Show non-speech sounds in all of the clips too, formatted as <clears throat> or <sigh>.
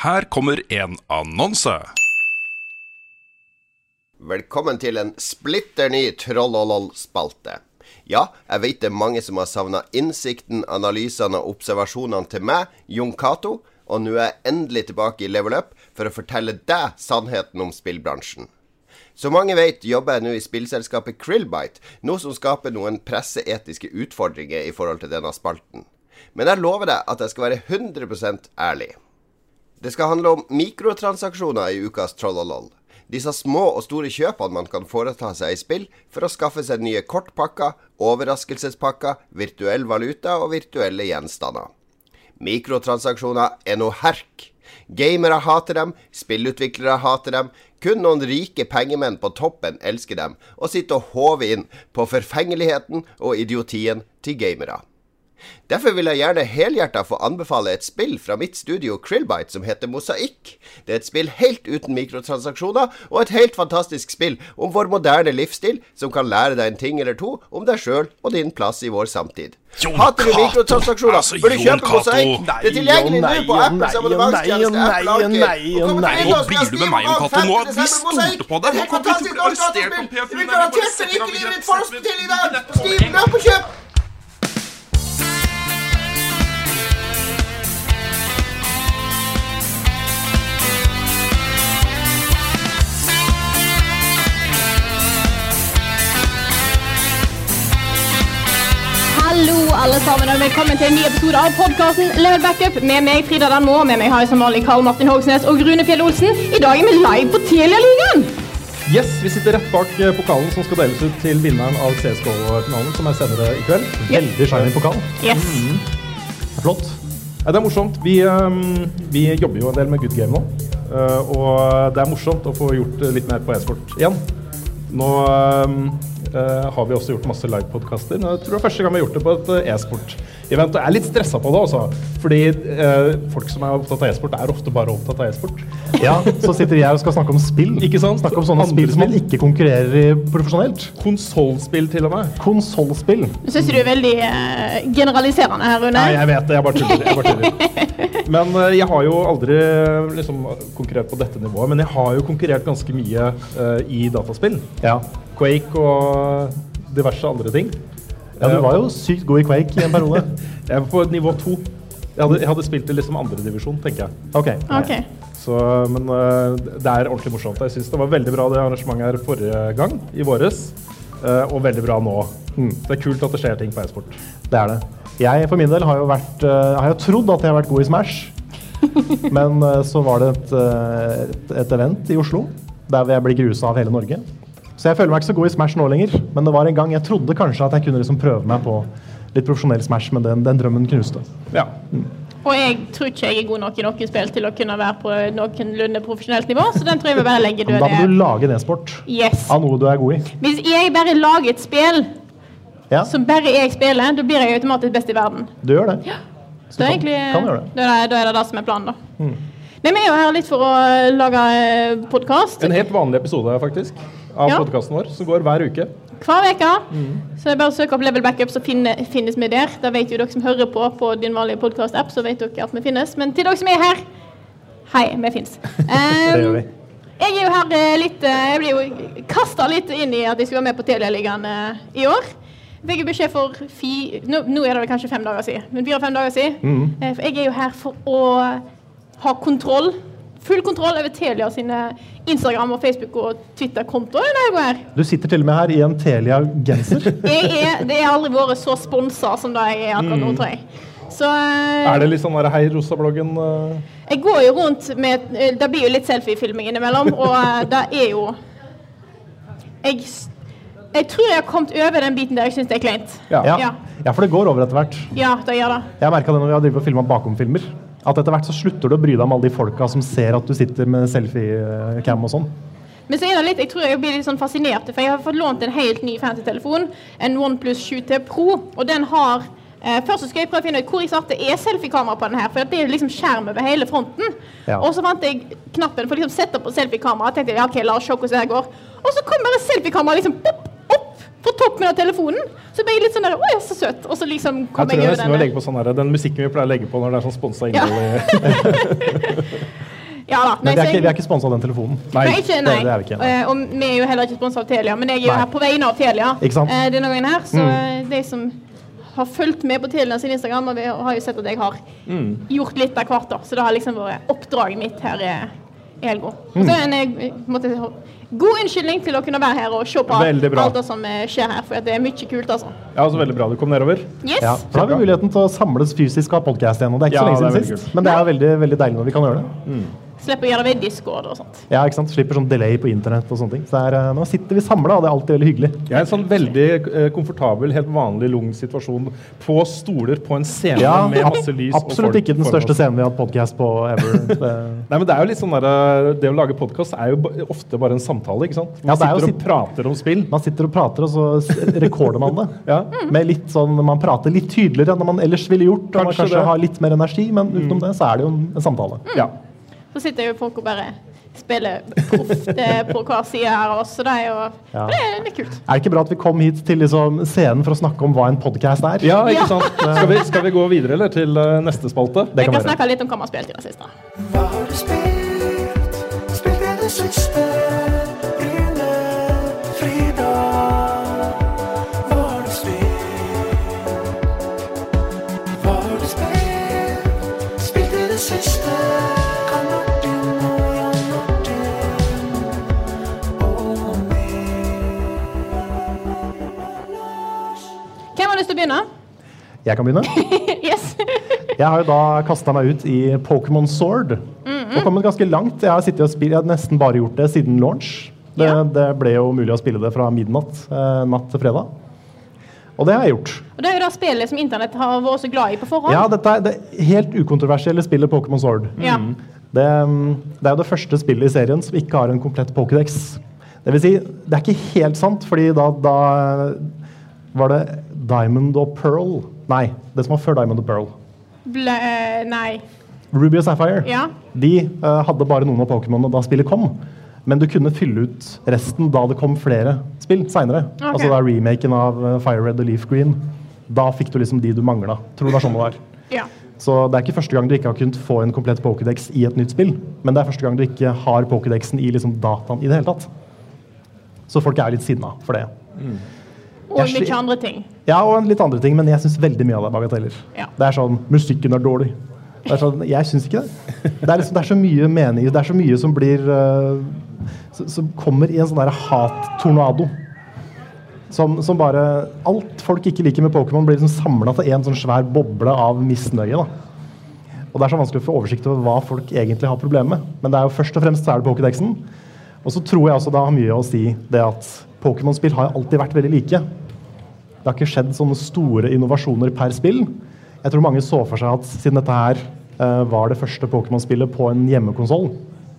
Her kommer en annonse. Velkommen til en splitter ny Trollolol-spalte. Ja, jeg vet det er mange som har savna innsikten, analysene og observasjonene til meg, Jon Cato, og nå er jeg endelig tilbake i Level Up for å fortelle deg sannheten om spillbransjen. Som mange vet, jobber jeg nå i spillselskapet Krillbite, noe som skaper noen presseetiske utfordringer i forhold til denne spalten. Men jeg lover deg at jeg skal være 100% ærlig. Det skal handle om mikrotransaksjoner i ukas Trollolol. Disse små og store kjøpene man kan foreta seg i spill for å skaffe seg nye kortpakker, overraskelsespakker, virtuell valuta og virtuelle gjenstander. Mikrotransaksjoner er noe herk. Gamere hater dem, spillutviklere hater dem, kun noen rike pengemenn på toppen elsker dem, og sitter og håver inn på forfengeligheten og idiotien til gamere. Derfor vil jeg gjerne helhjerta få anbefale et spill fra mitt studio Krillbite som heter Mosaikk. Det er et spill helt uten mikrotransaksjoner, og et helt fantastisk spill om vår moderne livsstil, som kan lære deg en ting eller to om deg sjøl og din plass i vår samtid. Jon Hater du mikrotransaksjoner? Altså, Bør du kjøpe! Mosaikk? Det er tilgjengelig nå på Apples abonnementstjeneste Apple Arcade. Nå blir du med meg, Jon Cato. Nå, vi stolte på deg. Nå er kommer vi fantastisk til å bli arrestert på dataspill. P4. Du vil garantert berike livet ditt for oss til i dag. Steam, løp og kjøp! Hallo, alle sammen, og velkommen til en ny episode av podkasten Level Backup. Med meg, Frida Danmo. Med meg har jeg som vanlig Karl Martin Hogsnes og Rune Fjell Olsen. I dag er vi live på Telialigaen. Yes, vi sitter rett bak eh, pokalen som skal deles ut til vinneren av CSGO-finalen, som er senere i kveld. Veldig shiny pokal. Yes. Flott. Nei, det er morsomt. Vi, um, vi jobber jo en del med good game nå. Uh, og det er morsomt å få gjort litt mer på e-sport igjen. Nå eh, har vi også gjort masse livepodkaster. men Jeg tror det er første gang vi har gjort det på et eh, e-sport-event. Og jeg er litt stressa på det også, fordi eh, folk som er opptatt av e-sport, er ofte bare opptatt av e-sport. <laughs> Ja, så sitter vi her og skal snakke om spill. Ikke sant? Snakke om sånne Andre spill som man ikke konkurrerer i profesjonelt. Konsollspill til og med. Konsollspill. Nå syns du er veldig eh, generaliserende her, Rune. Nei, jeg vet det. Jeg bare tuller. Jeg bare tuller. <laughs> Men eh, jeg har jo aldri eh, liksom, konkurrert på dette nivået. Men jeg har jo konkurrert ganske mye uh, i dataspill. Ja. Quake og diverse andre ting. ja, du var jo sykt god i Quake i en periode. <laughs> Jeg var på nivå to. Jeg hadde, jeg hadde spilt i liksom andredivisjon, tenker jeg. Ok. okay. Så, men eh, det er ordentlig morsomt. Jeg syns det var veldig bra det arrangementet her forrige gang, i våres. eh, og veldig bra nå. Mm. Det er kult at det skjer ting på e-sport. Det er det. Jeg for min del har jo vært eh, har jo trodd at jeg har vært god i Smash. <laughs> Men så var det et, et, et event i Oslo der jeg blir grusa av hele Norge. Så jeg føler meg ikke så god i Smash nå lenger. Men det var en gang jeg trodde kanskje at jeg kunne liksom prøve meg på litt profesjonell Smash, men den, den drømmen knuste. Ja. Og jeg tror ikke jeg er god nok i noen spill til å kunne være på noenlunde profesjonelt nivå, så den tror jeg vi bare legger død. da må du lage en e-sport Yes. av noe du er god i. Hvis jeg bare lager et spill Ja, som bare jeg spiller, da blir jeg automatisk best i verden. du gjør det. Så det egentlig, kan gjøre det. Da, er det, da er det det som er planen, da. Men vi er jo her litt for å lage podkast En helt vanlig episode, faktisk, av Ja. podkasten vår, som går hver uke. hver uke. Så det er bare å søke opp Level Backup, så finne, finnes vi der. Da vet jo dere som hører på på din vanlige podkast-app, så vet dere at vi finnes. Men til dere som er her, hei, vi finnes. <laughs> Vi. Jeg er jo her eh, litt eh, Jeg blir jo kasta litt inn i at jeg skulle være med på Telialigaen eh, i år. Fikk beskjed for fi, nå, nå er det kanskje fem dager siden, men fire-fem dager siden. For jeg er jo her for å ha kontroll. Full kontroll over Telia sine Instagram- og Facebook- og Twitter-kontoer. Du sitter til og med her i en Telia-genser. <laughs> Er, det har aldri vært så sponsa som det jeg er akkurat nå, tror jeg. Så eh, Er det litt sånn der Hei Rosa-bloggen? eh? jeg går jo rundt med eh, Det blir jo litt selfiefilming innimellom, og eh, <laughs> det er jo jeg, jeg tror jeg har kommet over den biten der jeg syns det er kleint. Ja. Ja. Ja. for det går over etter hvert. Ja, det gjør det. Jeg merka det når vi har filma bakom-filmer. At etter hvert så slutter du å bry deg om alle de folka som ser at du sitter med selfie-cam og sånn. Men så er det litt, jeg tror jeg blir litt sånn fascinert, for jeg har fått lånt en helt ny fancy telefon, en OnePlus 7T Pro, og den har eh, Først så skal jeg prøve å finne ut hvor i svarte er selfiekamera på den her, for det er liksom skjerm over hele fronten. Ja. Og så fant jeg knappen for å liksom sette på selfiekamera, tenkte jeg, ja, ok, la oss se hvordan det her går. Og så kom bare selfiekamera liksom pop, på toppen av telefonen. Så ble jeg litt sånn der, oi, så søt. Og så liksom Jeg kom jeg, jeg over må legge på sånn her, den musikken vi pleier å legge på når det er sånn sponsa innhold. Ja. <laughs> Ja da. Nei, vi er ikke, jeg- vi er ikke sponsa av den telefonen. Nei, ikke, nei. Det, det er vi ikke. Eh, og vi er jo heller ikke sponset av Telia, men jeg er jo Nei. her på vegne av Telia eh, denne gangen her. Så Mm. eh, de som har fulgt med på Telia sin Instagram, og vi har jo sett at jeg har Mm. gjort litt av hvert. da. Så det har liksom vært oppdraget mitt her i god Mm. Så en eh, måte, god unnskyldning til å kunne være her og se på alt det som eh, skjer her, for det er mye kult, altså. Ja, altså Veldig bra du kom nedover. Yes! Ja, da har vi muligheten til å samles fysisk og ha podkast igjen. og Det er ikke Ja, så lenge siden sist. Men det er veldig, veldig deilig når vi kan gjøre det. Slipper å gjøre det ved Discord og sånt. Ja, ikke sant? Slipper sånn delay på internett og sånne ting. Så er, eh, nå sitter vi samla, og det er alltid veldig hyggelig. Jeg er en sånn veldig eh, komfortabel, helt vanlig lung situasjon på stoler på en scene Ja, med masse lys. og absolutt folk ikke den største scenen vi har hatt podkast på ever. <laughs> Nei, men Det er jo litt sånn der, eh, det å lage podkast er jo ofte bare en samtale. ikke sant? Man det er sitter og sitt- prater om spill. man sitter og prater, og så rekorder man det. <laughs> Ja. Med litt sånn, Man prater litt tydeligere enn man ellers ville gjort. Og man Kanskje kanskje det. har litt mer energi, men utenom det så er det jo en, en samtale. Ja. Så sitter jo folk og bare spiller proft på hver side her av oss, så det er jo Ja. det, er, det er kult. Er det ikke bra at vi kom hit til liksom, scenen for å snakke om hva en podkast er? ja, ikke Ja. sant? Skal vi, skal vi gå videre eller til eh, neste spalte? Det Jeg kan kan vi snakke litt om hva man har spilt i det siste. Hva har du spilt? Begynne? Jeg kan begynne. <laughs> yes. Jeg har jo da kasta meg ut i Pokémon Sword. Og kommet ganske langt. Jeg har, og spilt, jeg har nesten bare gjort det siden launch. Det, Ja. det ble jo mulig å spille det fra midnatt eh, natt til fredag. Og det har jeg gjort. Og det er jo det spillet som internett har vært så glad i på forhånd. Ja, dette er det helt ukontroversielle spillet Pokémon Sword. Ja. Det, mm, det er jo det første spillet i serien som ikke har en komplett Pokédex. Det vil si, det er ikke helt sant, fordi da, da var det Diamond og Pearl Nei, det som var før Diamond og Pearl. Ble, eh, nei. Ruby og Sapphire. Ja. De uh, hadde bare noen av Pokémonene da spillet kom. Men du kunne fylle ut resten da det kom flere spill seinere. Okay. Altså da remaken av eh, Fire Red og Leaf Green. Da fikk du liksom de du mangla. Tror det var sånn det var. Ja. Så det er ikke første gang du ikke har kunnet få en komplett Pokédex i et nytt spill. Men det er første gang du ikke har Pokédexen i liksom dataen i det hele tatt. Så folk er litt sinna for det. Og Jeg mye andre ting. Ja, og litt andre ting, men jeg syns veldig mye av det er bagateller. Ja. Det er sånn Musikken er dårlig. Det er sånn, jeg syns ikke det. Det er, liksom, det er så mye mening det er så mye som blir uh, som, kommer i en sånn der hat-tornado. Som, som bare Alt folk ikke liker med Pokémon, blir liksom samla til en sånn svær boble av misnøye. da. Og Det er så vanskelig å få oversikt over hva folk egentlig har problemer med. Men det er jo først og fremst så er det Pokédexen. Og så tror jeg også det har mye å si det at Pokémon-spill har alltid vært veldig like. Det har ikke skjedd sånne store innovasjoner per spill. Jeg tror mange så for seg at siden dette her uh, var det første Pokémon-spillet på en hjemmekonsoll,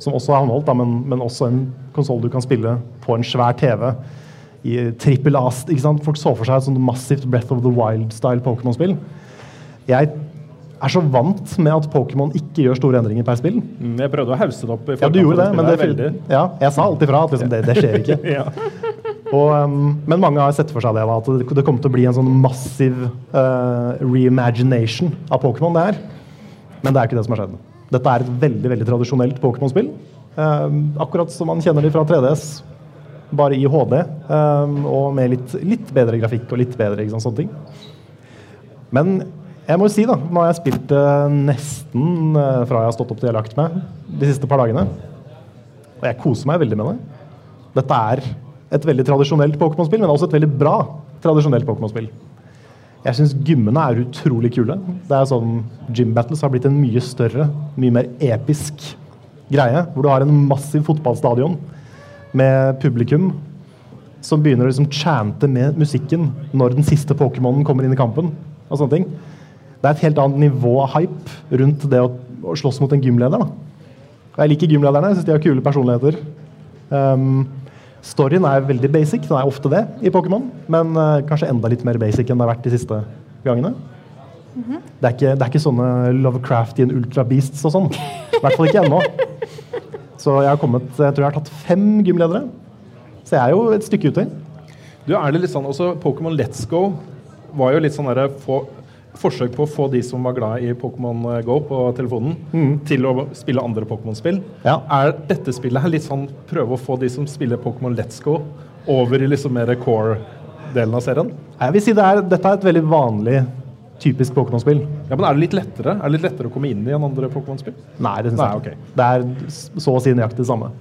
som også er håndholdt, da, men, men også en konsoll du kan spille på en svær TV i trippel ast. ikke sant? Folk så for seg et sånt massivt Breath of the Wild-style Pokémon-spill. Jeg er så vant med at Pokémon ikke gjør store endringer per spill. Mm, Jeg prøvde å hause det opp. Ja, du gjorde det, men det, ja, jeg sa alltid fra at liksom, det, det skjer ikke. <laughs> Ja. Og, um, men mange har sett for seg det, da, at det, det kommer til å bli en sånn massiv uh, reimagination av Pokémon. det her. Men det er ikke det som har skjedd. Dette er et veldig veldig tradisjonelt Pokémon-spill. Um, akkurat som man kjenner de fra 3DS, bare i HD. Um, og med litt, litt bedre grafikk og litt bedre ikke sant, sånne ting. Men jeg må jo si, da, nå har jeg spilt det nesten uh, fra jeg har stått opp til jeg har lagt meg de siste par dagene. Og jeg koser meg veldig med det. Dette er et veldig tradisjonelt Pokémon-spill, men også et veldig bra tradisjonelt Pokémon-spill. Jeg syns gymmene er utrolig kule. Det er sånn, Gym battles har blitt en mye større, mye mer episk greie. Hvor du har en massiv fotballstadion med publikum som begynner å liksom chante med musikken når den siste Pokémonen kommer inn i kampen. og sånne ting. det er et helt annet nivå av hype rundt det å, å slåss mot en gymleder. Da. Jeg liker gymlederne, jeg syns de har kule personligheter. Um, storyen er veldig basic, den er ofte det i Pokémon, men uh, kanskje enda litt mer basic enn det har vært de siste gangene. det, er ikke, det er ikke sånne Lovecraftian Ultra Beasts og sånn. I hvert fall ikke ennå. <laughs> Så jeg har kommet, jeg tror jeg har tatt fem gymledere. Så jeg er jo et stykke ute. Du, er det litt sånn, også Pokémon Let's Go var jo litt sånn derre få- forsøk på å få de som var glad i Pokémon Go på telefonen, til å spille andre Pokémon-spill. Er dette spillet her litt sånn prøve å få de som spiller Pokémon Let's Go, over i liksom mer core-delen av serien? Jeg vil si det er, Dette er et veldig vanlig, typisk Pokémon-spill. Ja, men Er det litt lettere Er det litt lettere å komme inn i enn andre Pokémon-spill? Nei, det syns jeg ikke. Det er så å si nøyaktig det samme.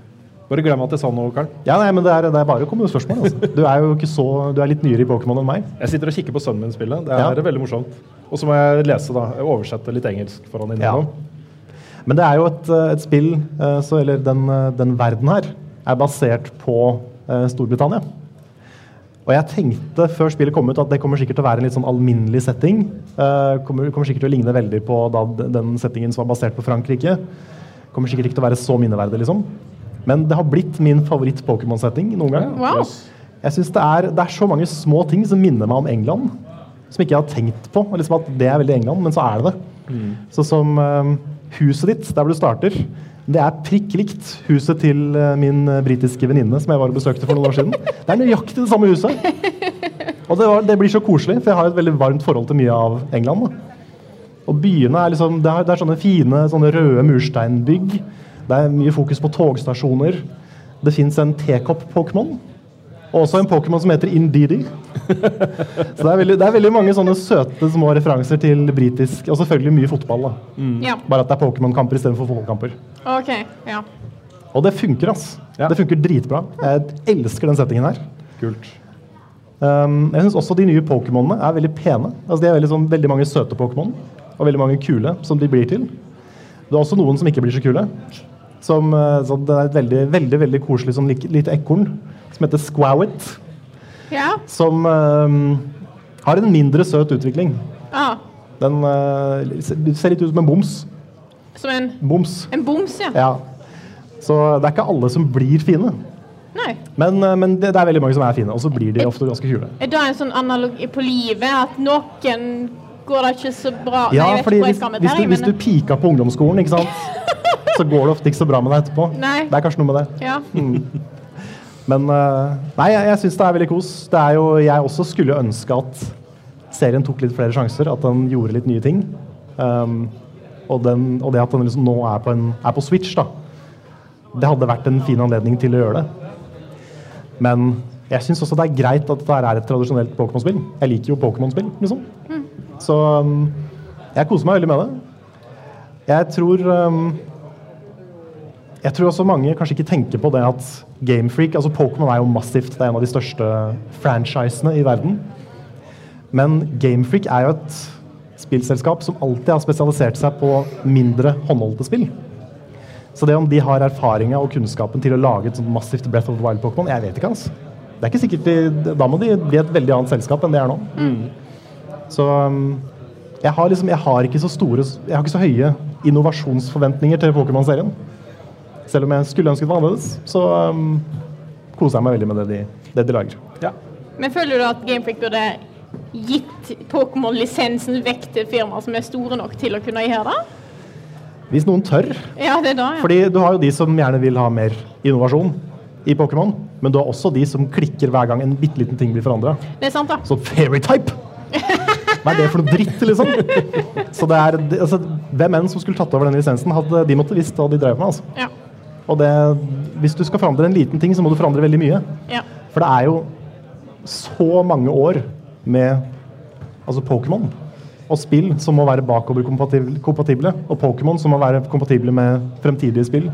Bare glem at jeg sa noe, Karl. Ja, nei, men det er, det er bare å komme med spørsmål. Altså. Du er jo ikke så, du er litt nyere i Pokémon enn meg. Jeg sitter og kikker på sønnen min spille. Det Ja. er veldig morsomt. Og så må jeg lese, da. Oversette litt engelsk for han innimellom. Men det er jo et, eh, et spill, eh, så, eller den, eh, den verden her, er basert på Storbritannia. Og jeg tenkte før spillet kom ut at det kommer sikkert til å være en litt sånn alminnelig setting. Uh, kommer, kommer sikkert til å ligne veldig på da, den settingen som var basert på Frankrike. Kommer sikkert ikke til å være så minneverdig, liksom. Men det har blitt min favoritt-Pokémon-setting noen gang. Wow. Jeg synes det er, det er så mange små ting som minner meg om England, som ikke jeg har tenkt på. Liksom at det er veldig England, men så er det det. Så som eh, huset ditt, der hvor du starter, det er prikk likt huset til uh, min eh, britiske venninne som jeg var og besøkte for noen år siden. <laughs> Det er nøyaktig det samme huset. Og det, var, det blir så koselig, for jeg har et veldig varmt forhold til mye av England. Da. Og byene er liksom, det er, det er sånne fine sånne røde mursteinbygg. Det er mye fokus på togstasjoner. Det fins en tekopp-pokémon. Og også en Pokémon som heter Indeedy. <laughs> Så det er, veldig, det er veldig mange sånne søte små referanser til britisk Og selvfølgelig mye fotball. da. Ja. Bare at det er Pokémon-kamper istedenfor fotballkamper. OK. Ja. Og det funker, ass. Det funker dritbra. Jeg elsker den settingen her. Kult. Um, jeg syns også de nye Pokémonene er veldig pene. Altså, de er veldig, sånn, veldig mange søte Pokémon, og veldig mange kule som de blir til. Det er også noen som ikke blir så kule. Som, eh, så det er et veldig, veldig, veldig koselig sånn, lite ekorn som heter Squawit. ja. Som um, har en mindre søt utvikling. Ah, Den eh, ser- litt ut som en boms. som en, Boms. en boms, ja. Ja. Så det er ikke alle som blir fine. Nei. Men, eh, men det, det er veldig mange som er fine, og så blir de ofte ganske kule. Er det en sånn analogi på livet at noen går det ikke så bra Ja, Nei, fordi hvis, hvis, du, men... hvis du pika på ungdomsskolen, ikke sant, <laughs> så går det ofte ikke så bra med deg etterpå. Nei. Det er kanskje noe med det. Ja. Men eh, nei, jeg, jeg syns det er veldig kos. Det er jo, jeg også skulle ønske at serien tok litt flere sjanser, at den gjorde litt nye ting. Um, og, den, og det at den liksom nå er på, en, er på Switch, da. Det hadde vært en fin anledning til å gjøre det. Men jeg syns også det er greit at det er et tradisjonelt Pokémon-spill. Jeg liker jo Pokémon-spill, liksom. Så um, jeg koser meg veldig med det. Jeg tror um, Jeg tror også mange kanskje ikke tenker på det at Gamefreak altså Pokémon er jo massivt. Det er en av de største franchisene i verden. Men Gamefreak er jo et spillselskap som alltid har spesialisert seg på mindre håndholdte spill. Så det om de har erfaringa og kunnskapen til å lage et sånt massivt Breath of the Wild-Pokémon, jeg vet ikke, altså. Det er ikke sikkert de, Da må de bli et veldig annet selskap enn det er nå. Så um, jeg har liksom Jeg har ikke så store Jeg har ikke så høye innovasjonsforventninger til Pokémon-serien. Selv om jeg skulle ønsket det var annerledes, så um, koser jeg meg veldig med det de, det de lager. Men føler du at Gamefreak burde gitt Pokémon-lisensen vekk til firmaer som er store nok til å kunne gjøre det? Hvis noen tør. Ja, det er da, ja. Fordi du har jo de som gjerne vil ha mer innovasjon i Pokémon, men du har også de som klikker hver gang en bitte liten ting blir forandra. Det Fairy-type fairytype! Hva er det for noe dritt, liksom? Så det er, altså, Hvem enn som skulle tatt over denne lisensen, hadde de måtte visst hva de drev med. altså. Ja. Og det, hvis du skal forandre en liten ting, så må du forandre veldig mye. Ja. For det er jo så mange år med altså Pokémon og spill som må være bakoverkompatible, og Pokémon som må være kompatible med fremtidige spill.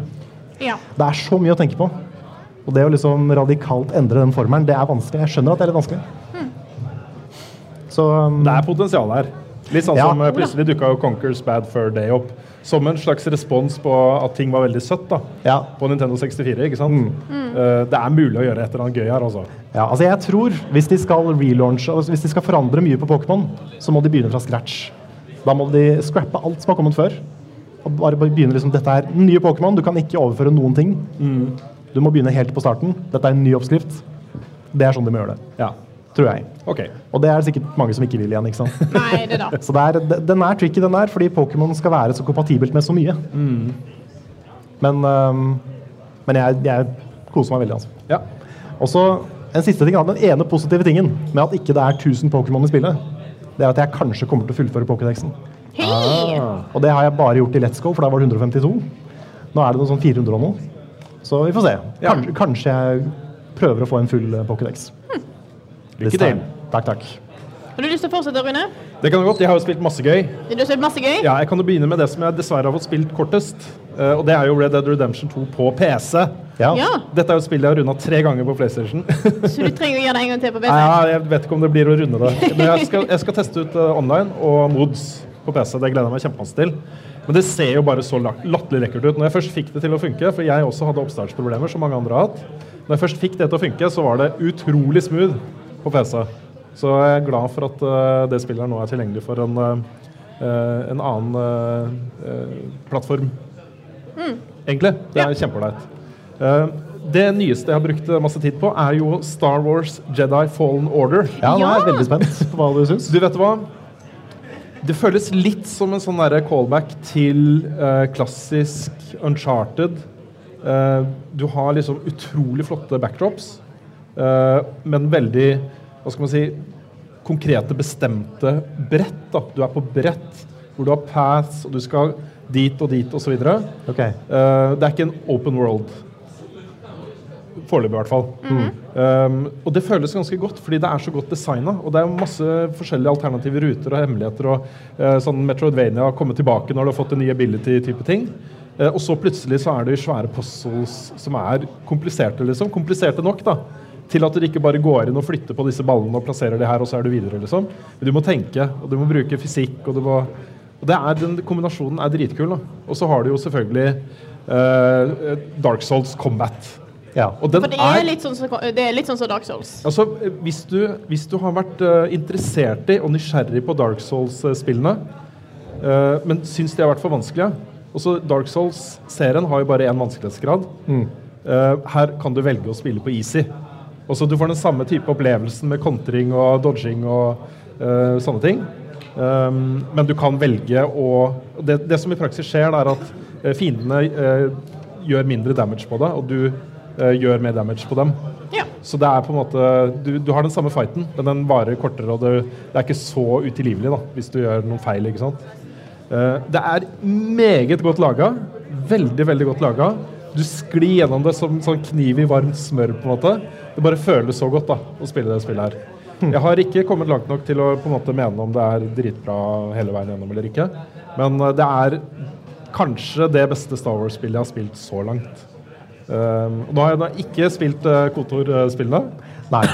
ja. Det er så mye å tenke på. Og det å liksom radikalt endre den formelen, det er vanskelig. Jeg skjønner at det er litt vanskelig. Så um, Det er potensial her. Litt sånn Ja. som eh, plutselig dukka jo Conquers Bad Fur Day opp. Som en slags respons på at ting var veldig søtt da, ja. på Nintendo 64. ikke sant? Eh, det er mulig å gjøre et eller annet gøy her, altså. Ja, altså jeg tror hvis de skal relaunche, altså hvis de skal forandre mye på Pokémon, så må de begynne fra scratch. Da må de scrappe alt som har kommet før. Og bare begynne liksom, Dette er nye Pokémon. Du kan ikke overføre noen ting. Du må begynne helt på starten. Dette er en ny oppskrift. Det er sånn de må gjøre det. Ja. Tror jeg. Okay. Og det er det sikkert mange som ikke vil igjen. ikke sant? Nei, det da. <laughs> Så det er, den er tricky, den der, fordi Pokémon skal være så kompatibelt med så mye. Men, um, men jeg, jeg koser meg veldig, altså. Ja. Og så en siste ting. Den ene positive tingen med at ikke det er 1000 Pokémon i spillet, det er at jeg kanskje kommer til å fullføre Pokédexen. Hei! Og det har jeg bare gjort i Let's Go, for da var det 152. Nå er det noe sånn 400 og noe. Så vi får se. Kanskje, kanskje jeg prøver å få en full Pokédex. Pokédex. Lykke til. Takk, takk. Har du lyst til å fortsette, Rune? Det kan du godt. Jeg har jo spilt masse gøy. Du har spilt masse gøy? Ja, jeg kan jo begynne med det som jeg dessverre har fått spilt kortest. eh, og det er jo Red Dead Redemption 2 på PC. Ja. Ja. Dette er jo spillet jeg har runda tre ganger på PlayStation. <laughs> Så du trenger å gjøre det en gang til på PC? ja, jeg vet ikke om det blir å runde det. Men jeg skal, jeg skal teste ut eh, online og mods på PC. Det gleder jeg meg kjempemasse til. Men det ser jo bare så latterlig lekkert ut. Når jeg først fikk det til å funke, for jeg også hadde oppstartsproblemer, som mange andre har hatt. Når jeg først fikk det til å funke, så var det utrolig smooth på PC. Så jeg er glad for at eh, det spillet nå er tilgjengelig for en, eh, en annen eh, plattform. Egentlig. Det er kjempeålreit. Eh, det nyeste jeg har brukt masse tid på, er jo Star Wars Jedi Fallen Order. Ja, nå er jeg Ja. veldig spent på hva du syns. Du vet hva? Det føles litt som en sånn callback til eh, klassisk Uncharted. Eh, du har liksom utrolig flotte backdrops, men veldig Hva skal man si Konkrete, bestemte brett. da. Du er på brett hvor du har paths, og du skal dit og dit osv. Uh, Ok. det er ikke en open world. Foreløpig, i hvert fall. Um, og det føles ganske godt, fordi det er så godt designa. Og det er masse forskjellige alternative ruter og hemmeligheter. og uh, sånn Metroidvania kommer tilbake når du har fått en ny ability-type ting. Uh, og så plutselig så er det svære puzzles som er kompliserte, liksom. Kompliserte nok, da. Til at du ikke bare går inn og flytter på disse ballene og plasserer de her, og så er du videre, liksom. Men du må tenke, og du må bruke fysikk, og du må og det er, Den kombinasjonen er dritkul. da. Og så har du jo selvfølgelig eh, Dark Souls Combat. Ja. Og den For det er litt sånn som, det er litt sånn som Dark Souls. Altså, hvis du, hvis du har vært uh, interessert i og nysgjerrig på Dark Souls-spillene, uh, men syns de har vært for vanskelige Også Dark Souls-serien har jo bare én vanskelighetsgrad. Eh, her kan du velge å spille på easy. Også du får den samme type opplevelsen med kontring og dodging og uh, sånne ting. Um, men du kan velge å det, det som i praksis skjer, er at eh, fiendene uh, gjør mindre damage på deg, og du uh, gjør mer damage på dem. Ja. Så det er på en måte Du, du har den samme fighten, men den varer kortere, og det, det er ikke så utilgivelig da, hvis du gjør noen feil. ikke sant? Det er meget godt laga. Veldig, veldig godt laga. Du sklir gjennom det som sånn kniv i varmt smør. på en måte. Det bare føles så godt da, å spille det spillet her. Jeg har ikke kommet langt nok til å på en måte mene om det er dritbra hele veien gjennom eller ikke. Men eh, det er kanskje det beste Star Wars-spillet jeg har spilt så langt. Um, nå har jeg da ikke spilt uh, Kotor-spillene, Nei.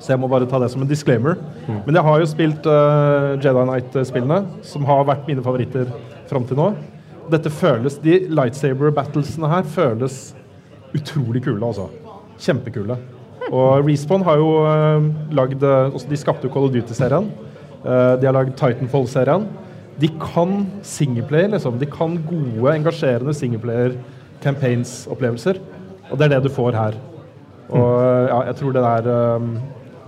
så jeg må bare ta det som en disclaimer. Men jeg har jo spilt uh, Jedi Knight-spillene, som har vært mine favoritter fram til nå. Dette føles, De lightsaber-battlesene her føles utrolig kule, altså. Kjempekule. Og Respawn har jo uh, lagd uh, De skapte jo Call of Duty-serien. Uh, de har lagd Titanfall-serien. De kan singleplayer, liksom. De kan gode, engasjerende singleplayer campaigns-opplevelser. Og det er det du får her. Og ja, jeg tror det er um,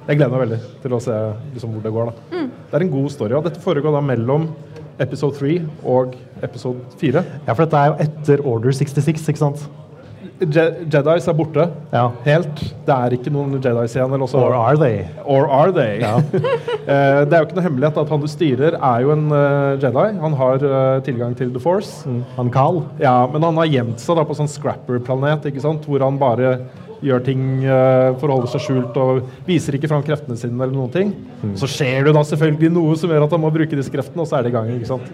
Jeg gleder meg veldig til å se liksom, hvor det går. da. Det er en god story. Og dette foregår da mellom episode 3 og episode 4. Ja, for dette er jo etter Order 66, ikke sant? Je Jedis er borte Ja. helt. Det er ikke noen Jedis igjen. Eller også, Or are they? Or are they? Ja. <laughs> Eh, det er jo ikke noe hemmelighet at han du styrer, er jo en eh, Jedi. Han har eh, tilgang til The Force. Mm. Han Carl? Ja, Men han har gjemt seg da på sånn Scrapper-planet, ikke sant? hvor han bare gjør ting uh, forholder seg skjult og viser ikke fram kreftene sine. eller noen ting. Så skjer det da selvfølgelig noe som gjør at han må bruke disse kreftene, og så er det i gang. ikke sant?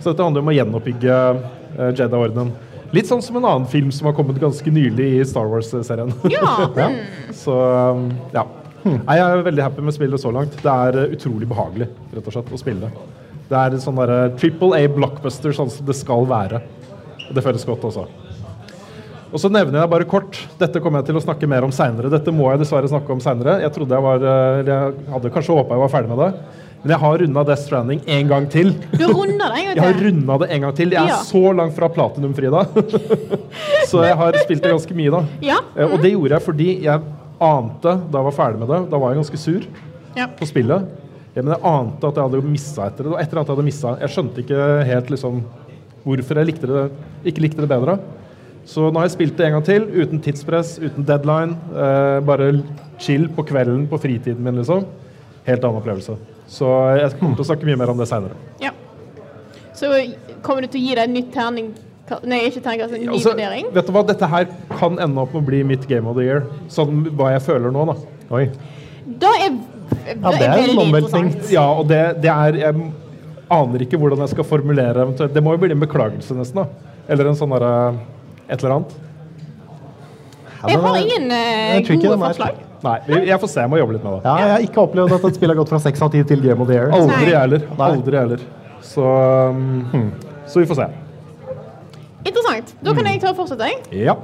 Så dette handler om å gjenoppbygge uh, Jedi-ordenen. Litt sånn som en annen film som har kommet ganske nylig i Star Wars-serien. Ja. <laughs> Så um, ja. Nei, Jeg er veldig happy med spillet så langt. Det er uh, utrolig behagelig rett og slett, å spille. Det er sånn derre triple A blockbuster sånn som det skal være. Og det føles godt også. Og så nevner jeg bare kort Dette kommer jeg til å snakke mer om seinere. Dette må jeg dessverre snakke om seinere. Jeg trodde jeg var Jeg hadde kanskje håpa jeg var ferdig med det. Men jeg har runda Death Stranding en gang til. Du runda det en <laughs> Jeg har gang runda det en gang til. Jeg er Ja. så langt fra platinum, Frida. <laughs> så jeg har spilt det ganske mye, da. Ja. Mm. Og det gjorde jeg fordi jeg ante da jeg var ferdig med det Da var jeg ganske sur Ja. på spillet. Men jeg ante at jeg hadde missa etter det. Og etter at jeg hadde missa. Jeg skjønte ikke helt liksom hvorfor jeg likte det, ikke likte det bedre. Så nå har jeg spilt det en gang til, uten tidspress, uten deadline. Eh, bare chill på kvelden på fritiden min, liksom. Helt annen opplevelse. Så jeg kommer til å snakke mye mer om det seinere. ja. Så kommer du til å gi deg en nytt terning... Nei, ikke terning, en ny Altså, vurdering? vet du hva, Dette her kan ende opp med å bli mitt game of the year. Sånn hva jeg føler nå, da. Oi. Da er, da det er en veldig interessant. Ja, og det, det er Jeg aner ikke hvordan jeg skal formulere eventuelt. Det må jo bli en beklagelse, nesten. da. Eller en sånn derre Et eller annet. Jeg har ingen eh, jeg gode forslag. Nei, jeg får se. Jeg må jobbe litt med det. Ja, jeg har ikke opplevd at et spill har gått fra 6 av 10 til Game of the Year. Aldri heller. Aldri heller. Så um, Så vi får se. Interessant. Da kan jeg ta og fortsette. jeg. Ja.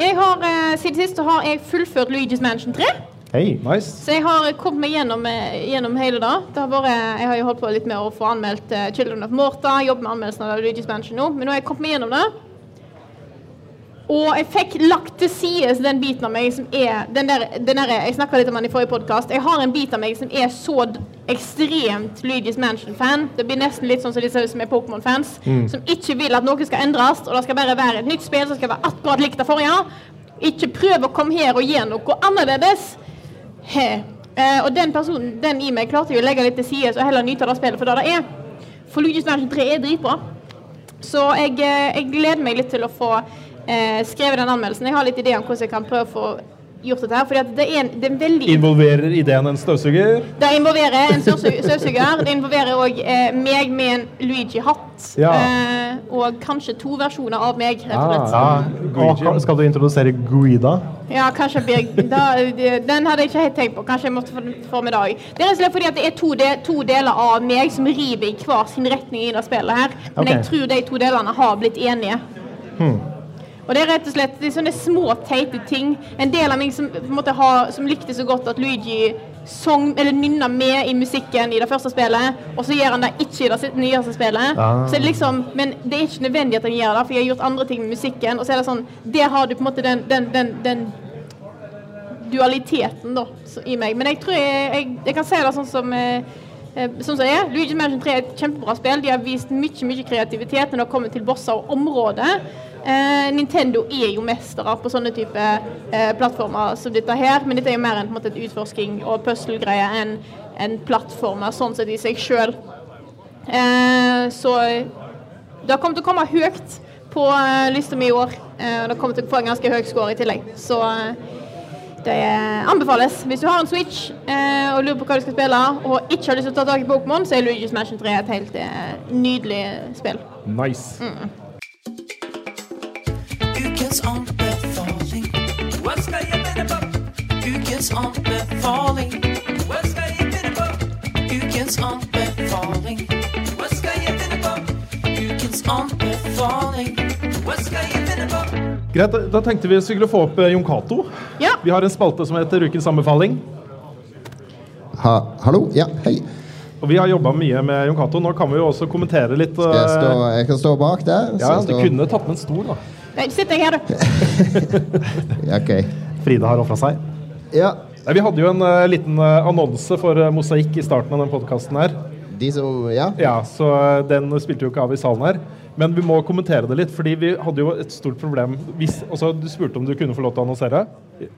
Jeg har, eh, Siden sist har jeg fullført Luigi's Mansion 3. Hey, Nice. Så jeg har kommet meg gjennom, eh, gjennom hele det. det har vært, jeg har jo holdt på litt med å få anmeldt eh, Children of Morta. Jobber med anmeldelsen av Luigi's Mansion nå. Men nå har jeg kommet meg gjennom det. Og jeg fikk lagt til side den biten av meg som er den der, den der, Jeg snakka litt om den i forrige podkast. Jeg har en bit av meg som er så ekstremt Luigi's Mansion-fan. Det blir nesten litt sånn som disse som er Pokémon-fans. Mm. Som ikke vil at noe skal endres, og det skal bare være et nytt spill som skal være akkurat likt det forrige. Ikke prøv å komme her og gjøre noe annerledes. He. Eh, og den personen, den i meg, klarte jo å legge litt til side og heller nyte av det spillet for det det er. For Luigi's Mansion 3 er dritbra. Så jeg, eh, jeg gleder meg litt til å få eh, skrevet den anmeldelsen. Jeg har litt ideer om hvordan jeg kan prøve å få gjort dette her. Fordi at det er en, det er en veldig Involverer ideen en støvsuger? det involverer en støvsuger. Det involverer òg eh, meg med en Luigi-hatt. Ja. Eh, og kanskje to versjoner av meg. rett og slett. Ah, og skal du introdusere Guida? Ja, kanskje blir, da, Den hadde jeg ikke helt tenkt på. Kanskje jeg måtte få den for meg i dag. Det er fordi at det er to, de, to deler av meg som river i hver sin retning i det spillet her. Men okay. jeg tror de to delene har blitt enige. Hmm. Og det er rett og slett det er sånne små, teite ting. En del av meg som, måte har, som likte så godt at Luigi song, eller nynna med i musikken i det første spillet, og så gjør han det ikke i det nyeste spillet. Ah. Så det liksom, men det er ikke nødvendig at han gjør det, for jeg har gjort andre ting med musikken. Og så er det sånn, der har du på en måte den, den, den, den dualiteten da, i meg. Men jeg tror jeg, jeg, jeg kan si det sånn som eh, eh, Sånn som det er. Luigi Mansion 3 er et kjempebra spill. De har vist mye mye kreativitet når det kommer til bosser og områder. Eh, Nintendo er jo mestere på sånne type eh, plattformer som dette her, men dette er jo mer på en måte et utforsking og puzzle-greie enn en plattformer sånn sett i seg sjøl. Eh, så det kommer til å komme høyt på uh, lista mi i år. Eh, og det kommer til å få en ganske høy score i tillegg. Så eh, det anbefales. Hvis du har en Switch eh, og lurer på hva du skal spille, og ikke har lyst til å ta tak i Pokémon, så er Luigi's Mansion 3 et helt eh, nydelig spill. Nice. Mm. Ukens anbefaling. Hva skal jeg finne på? Ukens anbefaling. Hva skal jeg finne på? Ukens anbefaling. Hva skal jeg finne på? Ukens anbefaling. Hva skal jeg finne på? Greit, da, tenkte vi skulle få opp eh, Jon Cato. Ja. Vi har en spalte som heter Ukens anbefaling. Ha, hallo? Ja, hei. Og vi har jobba mye med Jon Cato. Nå kan vi jo også kommentere litt. Skal jeg stå, eh, jeg kan stå bak der? Ja, du kunne tatt med en stol, da. Nei, Sitt deg her, du. <laughs> Ok. Frida har ofra seg. Ja. Vi hadde jo en uh, liten eh, annonse for uh, Mosaikk i starten av den podkasten her. De som Ja? Ja, så den spilte jo ikke av i salen her. Men vi må kommentere det litt, fordi vi hadde jo et stort problem hvis altså, Du spurte om du kunne få lov til å annonsere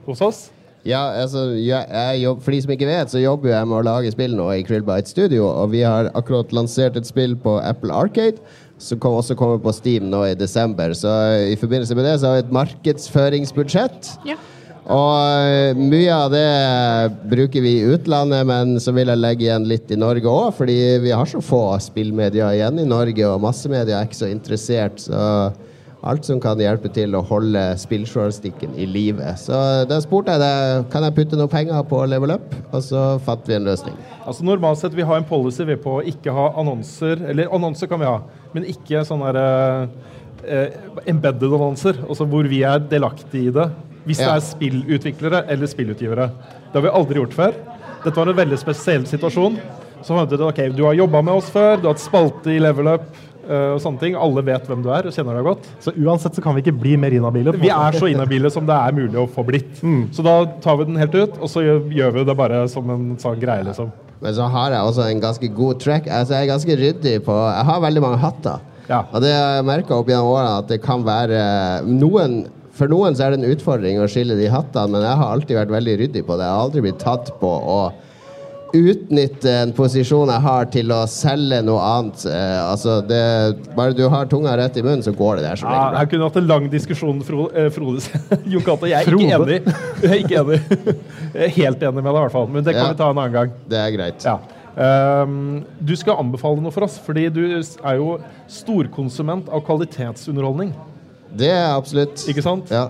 hos oss. Ja, altså, jeg, jeg jobb, For de som ikke vet, så jobber jeg med å lage spill nå i Krillbite Studio. Og vi har akkurat lansert et spill på Apple Arcade, som også kommer på Steam nå i desember. Så i forbindelse med det så har vi et markedsføringsbudsjett. Ja. Og eh, mye av det bruker vi i utlandet, men så vil jeg legge igjen litt i Norge òg, fordi vi har så få spillmedier igjen i Norge, og massemedia er ikke så interessert. Så alt som kan hjelpe til å holde spilljournalistikken i live. Så da spurte jeg deg kan jeg putte noe penger på Level Up, og så fant vi en løsning. Altså Normalt sett vi har en policy vi på å ikke ha annonser Eller annonser kan vi ha, men ikke sånne der, eh, embedded annonser. Altså hvor vi er delaktige i det. Hvis det er spillutviklere eller spillutgivere. Det har vi aldri gjort før. Dette var en veldig spesiell situasjon. Så fant vi ut ok, du har jobba med oss før, du har hatt spalte i Level Up. Eh, og sånne ting. Alle vet hvem du er og kjenner deg godt. Så uansett så kan vi ikke bli mer inhabile. Vi er så inhabile som det er mulig å få blitt. Så da tar vi den helt ut, og så gjør, gjør vi det bare som en sånn greie, liksom. Men så har jeg også en ganske god track. Altså, jeg er ganske ryddig på Jeg har veldig mange hatter. Og det har jeg merka opp gjennom årene at det kan være noen For noen så er det en utfordring å skille de hattene, men jeg har alltid vært veldig ryddig på det. Jeg har aldri blitt tatt på å utnytte en posisjon jeg har til å selge noe annet. Eh, altså det, bare du har tunga rett i munnen, så går det der som Ja, regel bra. jeg kunne hatt en lang diskusjon, Frode. Eh, Frode <laughs> Jon Cato. Jeg er ikke enig. Jeg er ikke enig. <laughs> Jeg er helt enig med deg, i hvert fall. Men det kan Ja. vi ta en annen gang. Det er greit. Ja. Um, du skal anbefale noe for oss, fordi du er jo storkonsument av kvalitetsunderholdning. Det er absolutt. Ikke sant? Ja.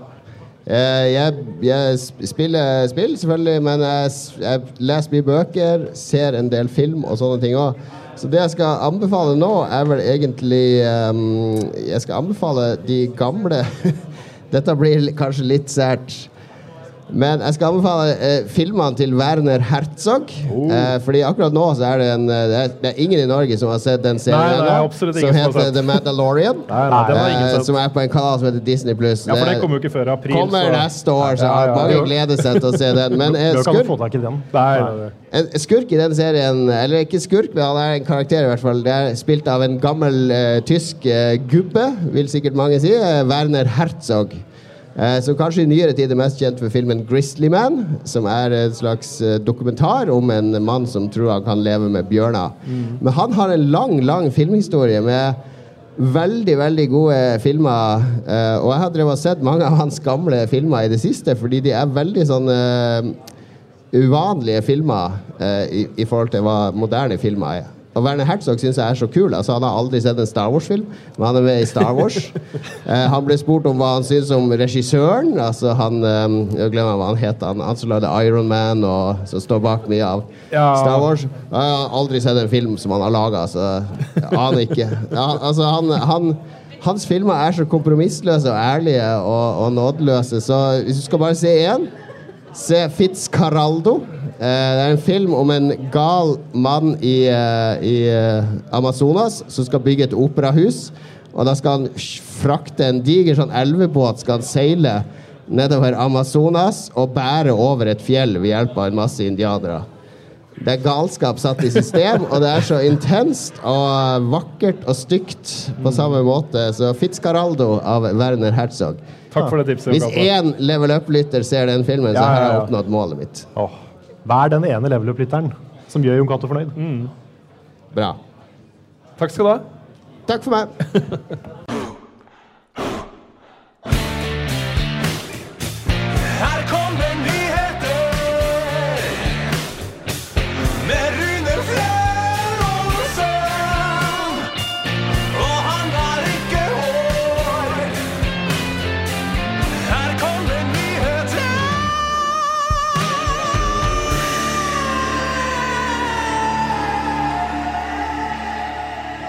Eh, jeg, jeg spiller spill, selvfølgelig, men jeg, jeg leser mye bøker, ser en del film og sånne ting òg. Så det jeg skal anbefale nå, er vel egentlig um, Jeg skal anbefale de gamle <laughs> Dette blir kanskje litt sært. Men jeg skal anbefale eh, filmene til Werner Herzog. Eh, fordi akkurat nå så er det en eh, det, er, det er ingen i Norge som har sett den serien Nei, nei, som heter. The Mandalorian. <laughs> Nei, eh, som er på en kanal som heter Disney Pluss. Ja, for den kommer jo ikke før i april. Kommer neste år, så Ja, mange gleder seg til å se den. Men eh, <laughs> skurk, en skurk i den serien, eller ikke skurk, men han er en karakter i hvert fall. Det er spilt av en gammel eh, tysk eh, gubbe, vil sikkert mange si. Werner Herzog. Eh, som kanskje i nyere tid er mest kjent for filmen 'Grizzly Man', som er en slags eh, dokumentar om en mann som tror han kan leve med bjørner. Men han har en lang, lang filmhistorie med veldig, veldig gode filmer. eh, og jeg har drevet og sett mange av hans gamle filmer i det siste, fordi de er veldig sånn eh, uvanlige filmer eh, i, i forhold til hva moderne filmer er. Og Werner Herzog syns jeg er så kul. Altså, han har aldri sett en Star Wars-film, men han er med i Star Wars. <laughs> eh, han ble spurt om hva han syns om regissøren. Altså han eh, Jeg glemmer hva han het. Han, han som lagde Iron Man, og som står bak mye av Ja. Star Wars. Jeg har aldri sett en film som han har laga, så jeg aner ikke. Ja, altså, han, han hans filmer er så kompromissløse og ærlige og, og nådeløse, så hvis du skal bare se én Se Fitzcarraldo. Eh, det er en film om en gal mann i, eh, i eh, Amazonas som skal bygge et operahus. Og da skal han frakte en diger sånn elvebåt skal han seile nedover Amazonas og bære over et fjell ved hjelp av en masse indianere. Det er galskap satt i system, og det er så intenst og vakkert og stygt på samme måte. Så Fitzcaraldo av Werner Herzog. Takk for det tipset. Hvis én level up-lytter ser den filmen, så har jeg oppnådd målet mitt. Vær den ene level up-lytteren som gjør Jon Cato fornøyd. Bra. Takk skal du ha. Takk for meg. <laughs>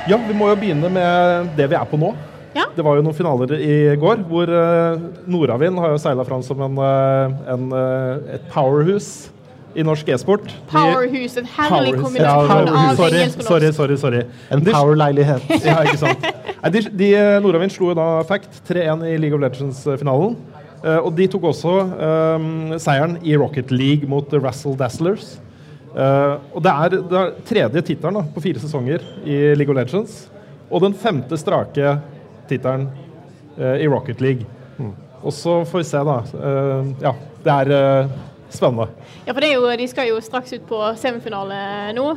Ja, vi må jo begynne med det vi er på nå. Ja. Det var jo noen finaler i går hvor uh, Nordavind har jo seila fram som en, eh, en, eh, et powerhus i norsk e-sport. Powerhouse, Powerhus, en herlig Powerhus. kombinasjon Ja, av engelsk og norsk. sorry, sorry, sorry. En power-leilighet. <laughs> ja, ikke sant. Nei, de, de, eh, Nordavind slo jo da Fact 3-1 i League of Legends-finalen. Uh, og de tok også um, seieren i Rocket League mot The Razzle Dazzlers. Eh, og det er, det er tredje tittelen på fire sesonger i League of Legends. Og den femte strake tittelen eh, i Rocket League. Og så får vi se, da. Eh, ja, det er spennende. Ja, for det er jo, de skal jo straks ut på semifinale nå.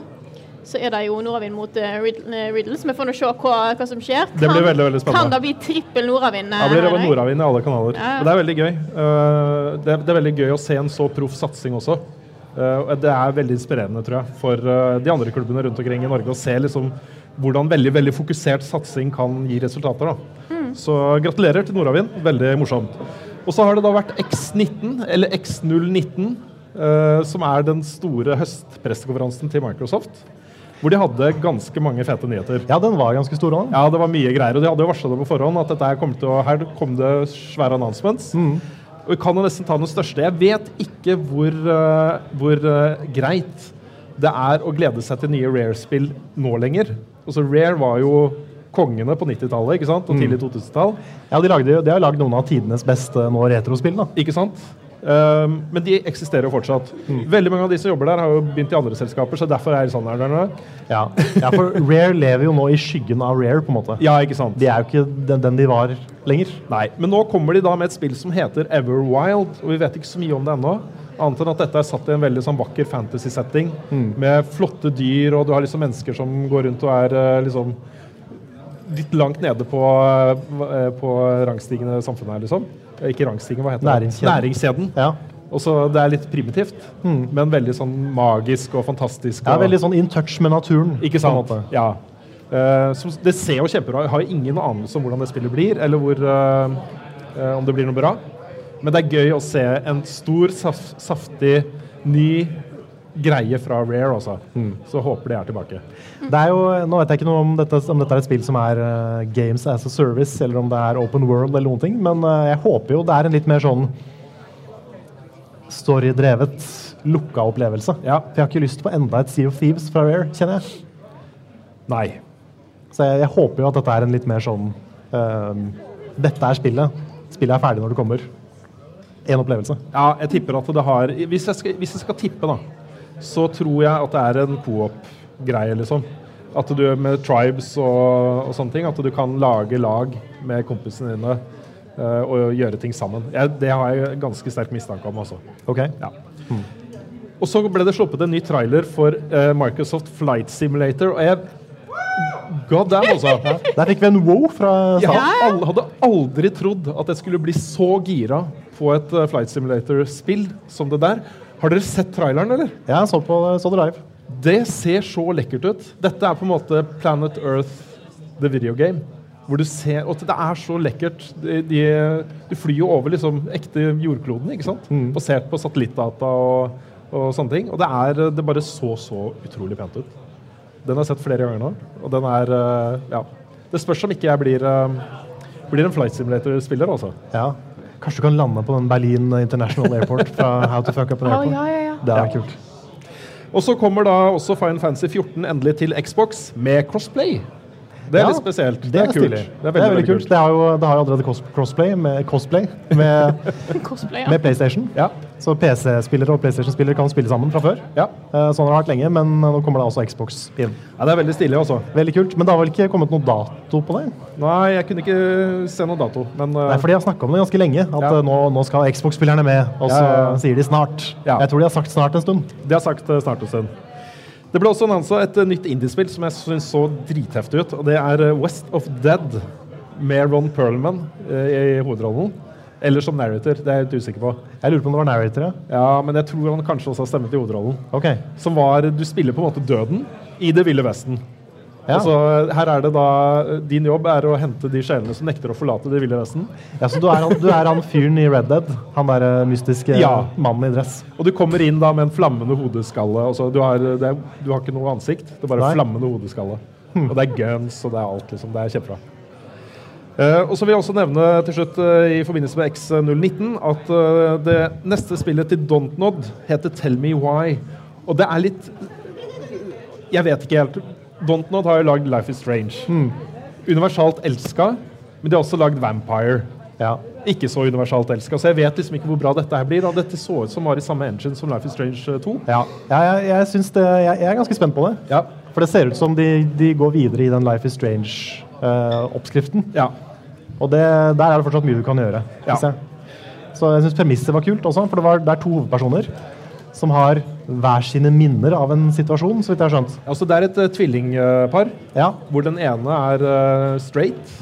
Så er det jo Nordavind mot Riddle, så vi får nå se hva, hva som skjer. Det blir veldig, veldig spennende. Kan det bli trippel Nordavind? Da blir det Henrik? Nordavind i alle kanaler. Ja. Og det er veldig gøy. Eh, det, er, det er veldig gøy å se en så proff satsing også. Eh, det er veldig inspirerende, tror jeg, for eh, de andre klubbene rundt omkring i Norge å se liksom hvordan veldig veldig fokusert satsing kan gi resultater. Da. Så gratulerer til Nordavind. Veldig morsomt. Og så har det da vært X19, eller X019, eh, som er den store høstpressekonferansen til Microsoft. Hvor de hadde ganske mange fete nyheter. Ja, den var ganske stor også. Ja, det var mye greier. Og de hadde jo varsla det på forhånd at dette her kom til å, her kom det svære announcements. Og vi kan jo nesten ta den største. Jeg vet ikke hvor, eh, hvor eh, greit det er å glede seg til nye Rare-spill nå lenger. Altså, Rare var jo kongene på 90-tallet ikke sant? og Mm. tidlig 2000-tall. Ja, de, lagde, de har lagd noen av tidenes beste nå retrospill. da. Ikke sant? Um, men de eksisterer jo fortsatt. Veldig mange av de som jobber der, har jo begynt i andre selskaper, så derfor er det sånn her. Ja. ja, for Rare lever jo nå i skyggen av Rare, på en måte. Ja, ikke sant? De er jo ikke den, den de var lenger. Nei, men nå kommer de da med et spill som heter Everwild, og vi vet ikke så mye om det ennå. Annet enn at dette er satt i en veldig sånn vakker fantasy-setting Mm. med flotte dyr, og du har liksom mennesker som går rundt og er eh, liksom litt langt nede på, eh, på rangstigende samfunnet her, liksom. Eh, Ikke rangstigen, hva heter Næringskjeden. det? Næringskjeden. Ja. Og så Det er litt primitivt, Mm. men veldig sånn magisk og fantastisk. Ja, og- veldig sånn in touch med naturen. ikke sant? Ja. Uh, som, det ser jo kjempebra. Jeg har ingen anelse om hvordan det spillet blir, eller hvor, uh, uh, om det blir noe bra. Men det er gøy å se en stor, saf saftig, ny greie fra Rare, altså. Så håper de er tilbake. Det er jo, nå vet jeg ikke noe om dette, om dette er et spill som er uh, Games as a Service, eller om det er Open World, eller noen ting, men uh, jeg håper jo det er en litt mer sånn storydrevet, lukka opplevelse. Ja. For jeg har ikke lyst på enda et Sea of Thieves fra Rare, kjenner jeg. Nei. Så jeg, jeg håper jo at dette er en litt mer sånn uh, Dette er spillet. Spillet er ferdig når det kommer. En opplevelse. Ja, jeg tipper at det har Hvis jeg skal, hvis jeg skal tippe, da, så tror jeg at det er en co-op-greie, liksom. At du med tribes og, og sånne ting, at du kan lage lag med kompisene dine uh, og gjøre ting sammen. Jeg, det har jeg ganske sterk mistanke om, altså. Ok? Ja. Og så ble det sluppet en ny trailer for uh, Microsoft Flight Simulator, og jeg God damn, altså. Der fikk vi en wow fra Jeg salen. al- hadde aldri trodd at jeg skulle bli så gira på et eh, Flight Simulator-spill som det der. Har dere sett traileren, eller? Ja, så, på, så det live. Det ser så lekkert ut. Dette er på en måte Planet Earth, the video game. Hvor du ser, og Det er så lekkert. De, de, du flyr jo over liksom ekte jordkloden, ikke sant? basert på satellittdata og, og sånne ting. Og det er det bare så så utrolig pent ut. Den har jeg sett flere ganger nå, og den er eh, Ja. Det spørs om ikke jeg blir, eh, blir en Flight Simulator-spiller, altså. Ja. Kanskje du kan lande på den Berlin International Airport fra <laughs> How to Fuck Up an Airport. ja, ja, ja. Det er kult. Og så kommer da også Final Fantasy 14 endelig til Xbox med crossplay. Det er Ja, litt spesielt. Det er, kult. stilig. Det er veldig, kult. Det har jo, det har jo allerede crossplay med, cosplay med, <laughs> med PlayStation. Ja. Så PC-spillere og PlayStation-spillere kan spille sammen fra før. Ja. Eh, Sånn har det vært lenge, men nå kommer det også Xbox inn. ja, det er veldig stilig, også. Veldig kult. Men det har vel ikke kommet noe dato på det? Nei, jeg kunne ikke se noen dato, men uh, Nei, for de har snakka om det ganske lenge. At Ja. eh, nå, nå skal Xbox-spillerne med. Og så Ja, sier de snart. Ja. Jeg tror de har sagt snart en stund. de har sagt snart en stund. Det ble også annonsa et nytt indiespill som jeg syns så dritheftig ut. og Det er West of Dead med Ron Perlman i hovedrollen. Eller som narrator, det er jeg litt usikker på. Jeg lurer på om det var narrator, ja. Ja, Men jeg tror han kanskje også har stemmet i hovedrollen. Ok. Som var Du spiller på en måte døden i det ville vesten. Ja. Altså, her er det da Din jobb er å hente de sjelene som nekter å forlate det ville vesten. Ja, så du er, han, du er han fyren i Red Dead? Han der eh, mystiske Ja. mannen i dress? Og du kommer inn da med en flammende hodeskalle. Altså, du, har, det du har ikke noe ansikt, det er bare Nei. flammende hodeskalle. Og det er guns og det er alt. liksom, Det er kjempebra. Eh, og så vil jeg også nevne til slutt eh, i forbindelse med X019 at eh, det neste spillet til Dontnod heter Tell Me Why. Og det er litt Jeg vet ikke helt. Dontnod har jo lagd Life is Strange. Universalt elska, men de har også lagd Vampire. Ja. Ikke så universalt elska, så jeg vet liksom ikke hvor bra dette her blir. Da. dette så ut som var i samme engine som Life is Strange eh, 2. Ja, ja jeg, jeg, det, jeg, jeg er ganske spent på det. Ja. For det ser ut som de, de går videre i den Life is Strange-oppskriften. Ja. Og det, der er det fortsatt mye du kan gjøre. Ja. jeg. Så jeg syns premisset var kult også, for det, var, det er to hovedpersoner som har hver sine minner av en situasjon, så vidt jeg har skjønt. Altså, det er et uh, tvillingpar Ja, hvor den ene er uh, straight,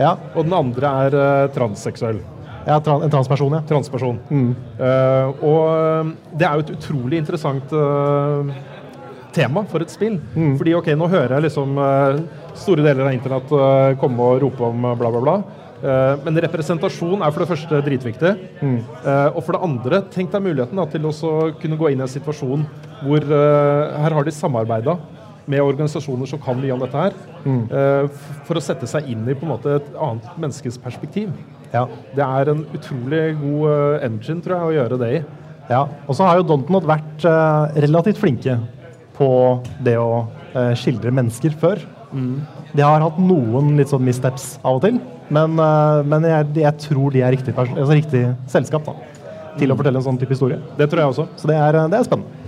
ja, og den andre er uh, transseksuell. ja tran, en transperson, ja. Transperson. Eh, og eh, det er jo et utrolig interessant eh, tema for et spill. Fordi ok, nå hører jeg liksom eh, store deler av internett eh, komme og rope om eh, bla, bla, bla. Men representasjon er for det første dritviktig. Eh, og for det andre, tenk deg muligheten da, til å kunne gå inn i en situasjon hvor her har de samarbeida med organisasjoner som kan mye om dette her, mm. for å sette seg inn i på en måte et annet menneskes perspektiv. ja. Det er en utrolig god engine, tror jeg, å gjøre det i. ja. Og så har jo Dontonot vært relativt flinke på det å eh, skildre mennesker før. Mm. De har hatt noen litt sånn missteps av og til, men, eh, men jeg, jeg tror de er riktig, altså riktig selskap da, til å fortelle en sånn type historie. Det tror jeg også. Så det er, det er spennende.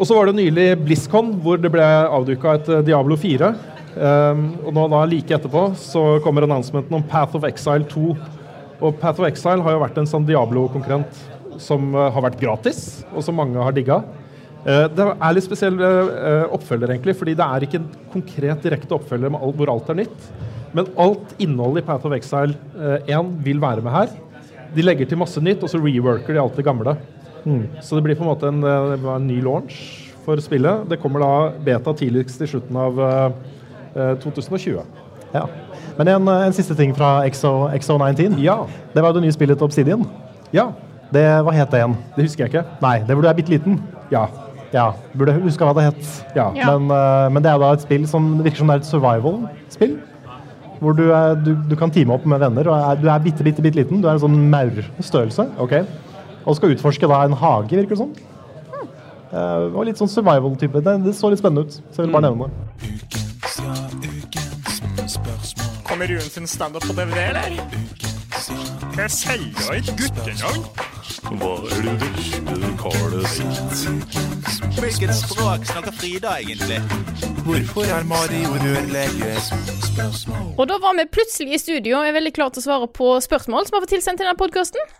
Og så var det nylig BlizzCon, hvor det ble avduka et eh, Diablo 4. Um, og nå da like etterpå så kommer annonsementen om Path of Exile 2. Og Path of Exile har jo vært en sånn Diablo-konkurrent som har vært gratis, og som mange har digga. Eh, det er litt spesiell eh, oppfølger, egentlig, fordi det er ikke en konkret direkte oppfølger med alt, hvor alt er nytt. Men alt innholdet i Path of Exile eh, 1 vil være med her. De legger til masse nytt, og så reworker de alt det gamle. Så det blir på en måte en, eh, en ny launch for spillet. Det kommer da beta tidligst i slutten av eh, eh, 2020. Ja. Men en, eh, en siste ting fra XO, XO19. Ja. Det var jo det nye spillet Obsidian. Ja. Det, hva het det igjen? Det husker jeg ikke. Nei, det hvor du er bitte liten. Ja. Ja, Burde huske hva det het. Ja. Ja. Men, eh, men det er da et spill som virker som det er et survival-spill. Hvor du, er, du, du kan teame opp med venner. og er, Du er bitte, bitte, bitte liten. Du er en sånn maurstørrelse. Okay. Og skal utforske da en hage, virker det som. Eh, og litt sånn survival-type. Det, det så litt spennende ut. Så jeg vil bare nevne det. Kommer Rune sin standup på DVD, eller? Jeg selger et guttenavn. Hva er det verste det ditt? Hvilket språk snakker Frida egentlig? Hvorfor er Mario rørlege? Og da var vi plutselig i studio og er veldig klare til å svare på spørsmål som har fått tilsendt til denne podkasten.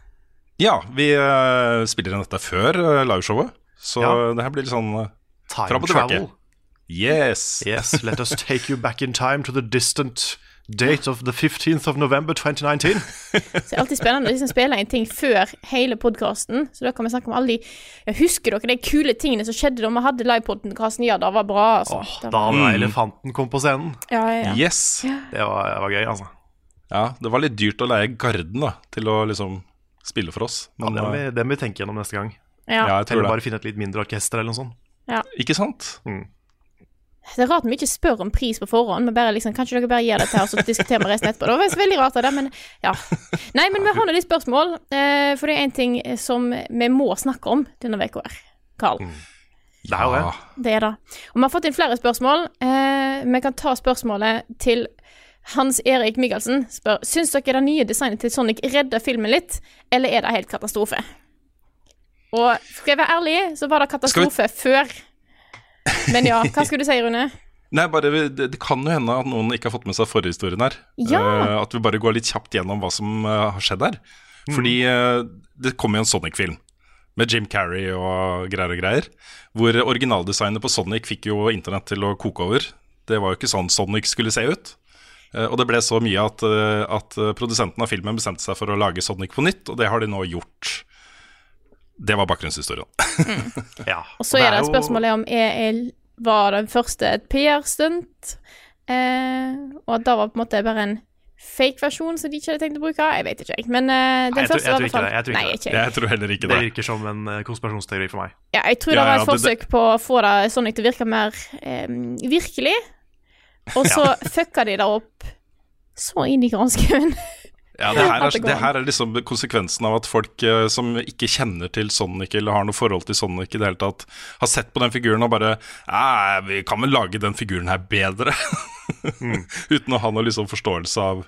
Ja, vi uh, spiller inn dette før uh, liveshowet, så Ja. det her blir litt sånn uh, Time travel. Yes. Yes, let us take you back in time to the distant date of the 15th of November 2019. <laughs> Så det er alltid spennende å liksom spille inn ting før hele podkasten. Så da kan vi snakke om alle de ja, Husker dere de kule tingene som skjedde da vi hadde livepodkasten? Ja, det var bra, altså. Åh, Da var- mm. elefanten kom på scenen. Ja, ja, ja. Yes. Det var, det var gøy, altså. Ja, det var litt dyrt å leie Garden da, til å liksom spille for oss. Ja, Men, det, må vi, eh, det må vi tenke gjennom neste gang. Ja. Ja, jeg tror Eller det. bare finne et litt mindre orkester eller noe sånt. Ja. Ikke sant? Mm. Det er rart vi ikke spør om pris på forhånd. Men bare liksom, Kanskje dere bare gir det til oss og diskuterer med resten etterpå. Det var veldig rart av det, men ja. Nei, men vi har nå litt spørsmål. Eh, for det er én ting som vi må snakke om denne uka her. Karl. Det er det. Det er det. Og vi har fått inn flere spørsmål. Eh, vi kan ta spørsmålet til Hans Erik Michaelsen. Spør Syns dere det nye designet til Sonic redder filmen litt, eller er det helt katastrofe? Og skal jeg være ærlig, så var det katastrofe før. Men ja, hva skulle du si, Rune? <laughs> Nei, bare, det, det kan jo hende at noen ikke har fått med seg forhistorien her. Ja. Uh, at vi bare går litt kjapt gjennom hva som uh, har skjedd her. Fordi uh, det kom jo en Sonic-film med Jim Carrey og greier og greier. Hvor originaldesignet på Sonic fikk jo internett til å koke over. Det var jo ikke sånn Sonic skulle se ut. Eh, og det ble så mye at, at produsenten av filmen bestemte seg for å lage Sonic på nytt, og det har de nå gjort. Det var bakgrunnshistorien. <laughs> ja. Og så er det spørsmålet om er, var den første et PR-stunt, eh, og at det var på en måte bare en fake-versjon som de ikke hadde tenkt å bruke. Jeg vet ikke, jeg. Men eh, den Nei, jeg, tror, første jeg, var tror i hvert. Jeg tror fall ikke Nei, ikke jeg. Jeg tror heller ikke Det det. virker som en eh, konspirasjonsteori for meg. Ja, jeg tror det var var ja, et det- forsøk på å få det Sonic til å virke mer eh, virkelig, og så fucka de det opp så inn i granskauen. Ja, det her, er, det her er liksom konsekvensen av at folk eh, som ikke kjenner til Sonic eller har noe forhold til Sonic i det hele tatt, har sett på den figuren og bare «Nei, Vi kan vel lage den figuren her bedre? <laughs> Uten å ha noe liksom forståelse av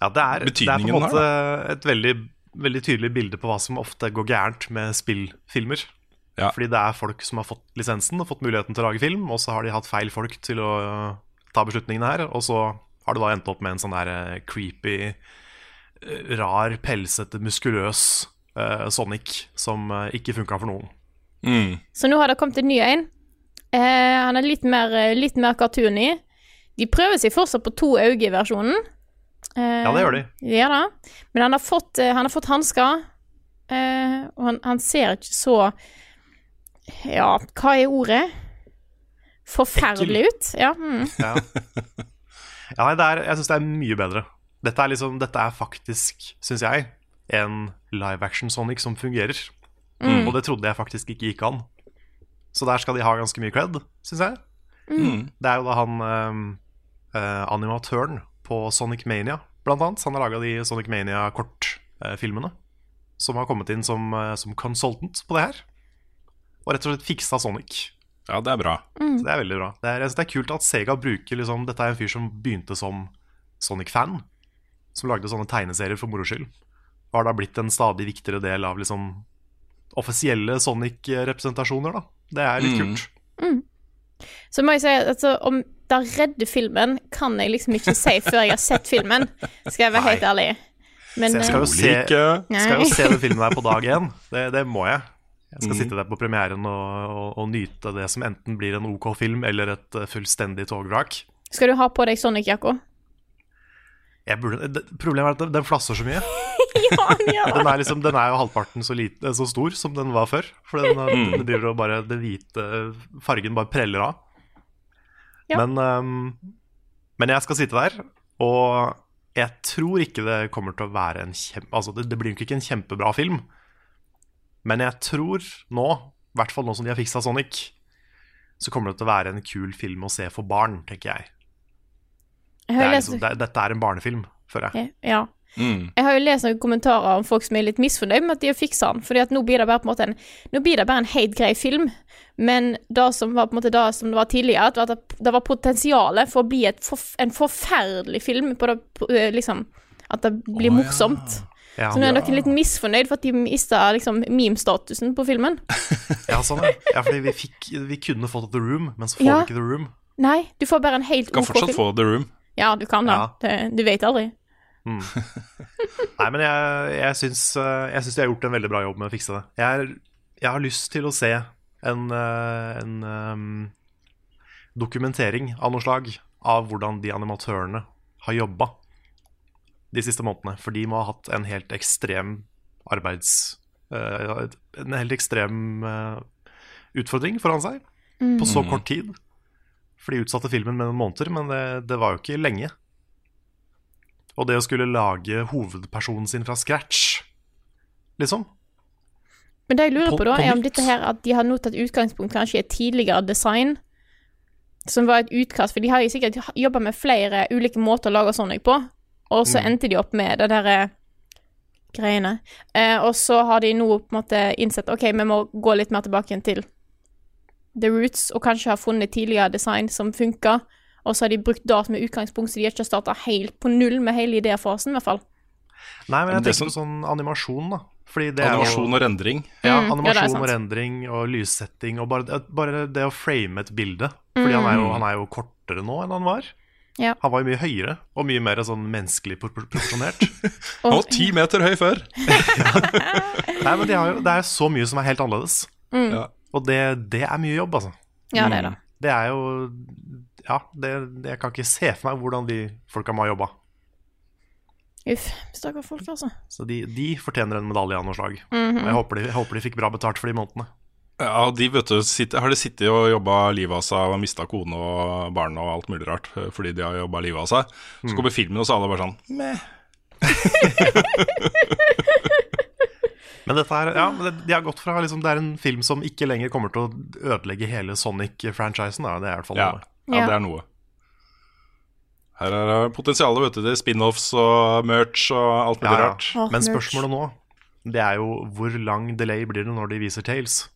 Ja, det er, det er på en måte her, et veldig, veldig tydelig bilde på hva som ofte går gærent med spillfilmer. Ja. Fordi det er folk som har fått lisensen og fått muligheten til å lage film, og så har de hatt feil folk til å ta beslutningene her, og så har det da endt opp med en sånn der øh, creepy, rar, pelsete, muskuløs uh, Sonic som uh, ikke funka for noen. Mm. Så nå har det kommet en ny en. Uh, han er litt mer, eh, litt mer cartoony. De prøver seg fortsatt på to øyne i versjonen. Eh, Ja, det gjør de. Ja da. Men han har fått, eh, han har fått hansker, eh, og han, han ser ikke så Ja, hva er ordet? Forferdelig ut. Ja. Mm. Ja, ja nei, det er, jeg syns det er mye bedre. Dette er, liksom, dette er faktisk, syns jeg, en live action Sonic som fungerer. Mm. Og det trodde jeg faktisk ikke gikk an. Så der skal de ha ganske mye cred, syns jeg. Mm. Det er jo da han ehm, eh, animatøren på Sonic Mania, blant annet. Han har laga de Sonic Mania-kortfilmene. som har kommet inn som, eh, som consultant på det her. Og rett og slett fiksa Sonic. Ja, det er bra. Mm. Det er veldig bra. Det er, jeg synes det er kult at Sega bruker liksom Dette er en fyr som begynte som Sonic-fan. Som lagde sånne tegneserier for moro skyld. Har da blitt en stadig viktigere del av liksom offisielle Sonic-representasjoner. da Det er litt Mm. kult. Mm. Så må jeg si at altså, om det redder filmen, kan jeg liksom ikke si før jeg har sett filmen. Skal jeg være helt ærlig. Men, jeg skal jo, eh, se, skal jo se den filmen her på dag én. Det, det må jeg. Jeg skal Mm. sitte der på premieren og, og, og nyte det som enten blir en OK film eller et eh, fullstendig togvrak. Skal du ha på deg Sonic-jakka? Jeg burde, det, problemet er at den, den flasser så mye. <laughs> ja, ja. Den er, liksom, den er jo halvparten så, lite, så stor som den var før. For den, Mm. den driver og bare, den hvite fargen bare preller av. Ja. Men, um, men jeg skal sitte der, og jeg tror ikke det kommer til å være en kjempe... Altså, det, det blir jo ikke en kjempebra film. Men jeg tror nå, i hvert fall nå som de har fiksa Sonic, så kommer det til å være en kul film å se for barn, tenker jeg. Det er liksom, det, dette er en barnefilm, føler jeg. ja. Mm. Jeg har jo lest noen kommentarer om folk som er litt misfornøyd med at de har fiksa den. Fordi at nå blir det bare på en måte en Nå blir det bare en helt grei film. Men det som var på en måte det som det var tidligere, at det, var potensialet for å bli et forf en forferdelig film på det på, liksom At det blir oh, morsomt. Ja. Så nå er dere litt misfornøyd for at de mista liksom meme-statusen på filmen. <laughs> Ja, sånn, er ja fordi vi, fikk, vi kunne fått The Room, men så får Ja. vi ikke The Room. Nei, du får bare en helt Kan fortsatt få The Room. Ja, du kan da. Ja. det. Du vet aldri. Mm. <laughs> Nei, men jeg, jeg syns eh, jeg de har gjort en veldig bra jobb med å fikse det. Jeg, er, jeg har lyst til å se en, eh, en um, dokumentering av noe slag av hvordan de animatørene har jobba de siste månedene. For de må ha hatt en helt ekstrem arbeids... Uh, en helt ekstrem uh, utfordring foran seg Mm. på så Mm. kort tid. For de utsatte filmen med noen måneder, men det, det var jo ikke lenge. Og det å skulle lage hovedpersonen sin fra scratch, liksom Men det jeg lurer På- på, da, er om dette her at de har nå tatt utgangspunkt kanskje i et tidligere design, som var et utkast, for de har jo sikkert jobba med flere ulike måter å lage sånn på, og så Mm. endte de opp med det derre greiene. Eh, og så har de nå på en måte innsett OK, vi må gå litt mer tilbake igjen til the roots, og kanskje har funnet tidligere design som funka, og så har de brukt det som utgangspunkt, så de har ikke starta helt på null med hele idéfasen, i hvert fall. Nei, men jeg tenker på sånn animasjon, da. Fordi det Animasjon er jo, og rendring. Ja, Mm, ja, animasjon sant. og rendring og lyssetting og bare, bare det å frame et bilde. Fordi han, er jo, han er jo kortere nå enn han var. Ja. Han var jo mye høyere og mye mer sånn menneskelig propor- proporsjonert. <laughs> Han var ti meter høy før. <laughs> Nei, men de har jo, Det er så mye som er helt annerledes. Mm. Ja. Og det, det er mye jobb, altså. Ja, det er det. Det er jo Ja, det, det, jeg kan ikke se for meg hvordan de folka må ha jobba. Uff, stakkars folk, altså. Så de, de fortjener en medalje av noe slag. Mhm. Og jeg håper, de, jeg håper de fikk bra betalt for de månedene. Ja, de vet du, sitter, har de sittet og jobba livet av seg og mista kone og barn og alt mulig rart eh, fordi de har jobba livet av seg. Så Mm. kommer filmen, og så er alle bare sånn Meh. <laughs> Men dette her, ja, men det- de har gått fra liksom, Det er en film som ikke lenger kommer til å ødelegge hele Sonic-franchisen. Det er i hvert fall Ja, noe. ja, Ja. det er noe. Her er det potensialet vet du, til spin-offs og merch og alt mulig Ja, ja. rart. Åh, Men merch. spørsmålet nå Det er jo hvor lang delay blir det når de viser Tales?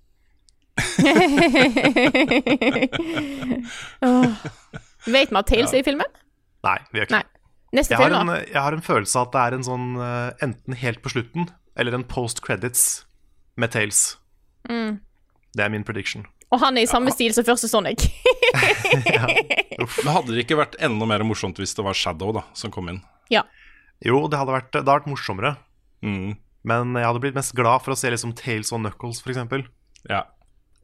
<laughs> oh. Vet vi at Tales er i filmen? Nei, vi gjør ikke det. Neste Jeg har, en, jeg har en følelse av at det er en sånn eh, enten helt på slutten eller en post credits med Tales. Mm. Det er min prediction. Og han er i samme stil som første Sonic. <laughs> <laughs> Men hadde det ikke vært enda mer morsomt hvis det var Shadow da, som kom inn? ja. Jo, det hadde vært, det hadde vært morsommere. Mm. Men jeg hadde blitt mest glad for å se liksom Tales og Knuckles, f.eks. Ja.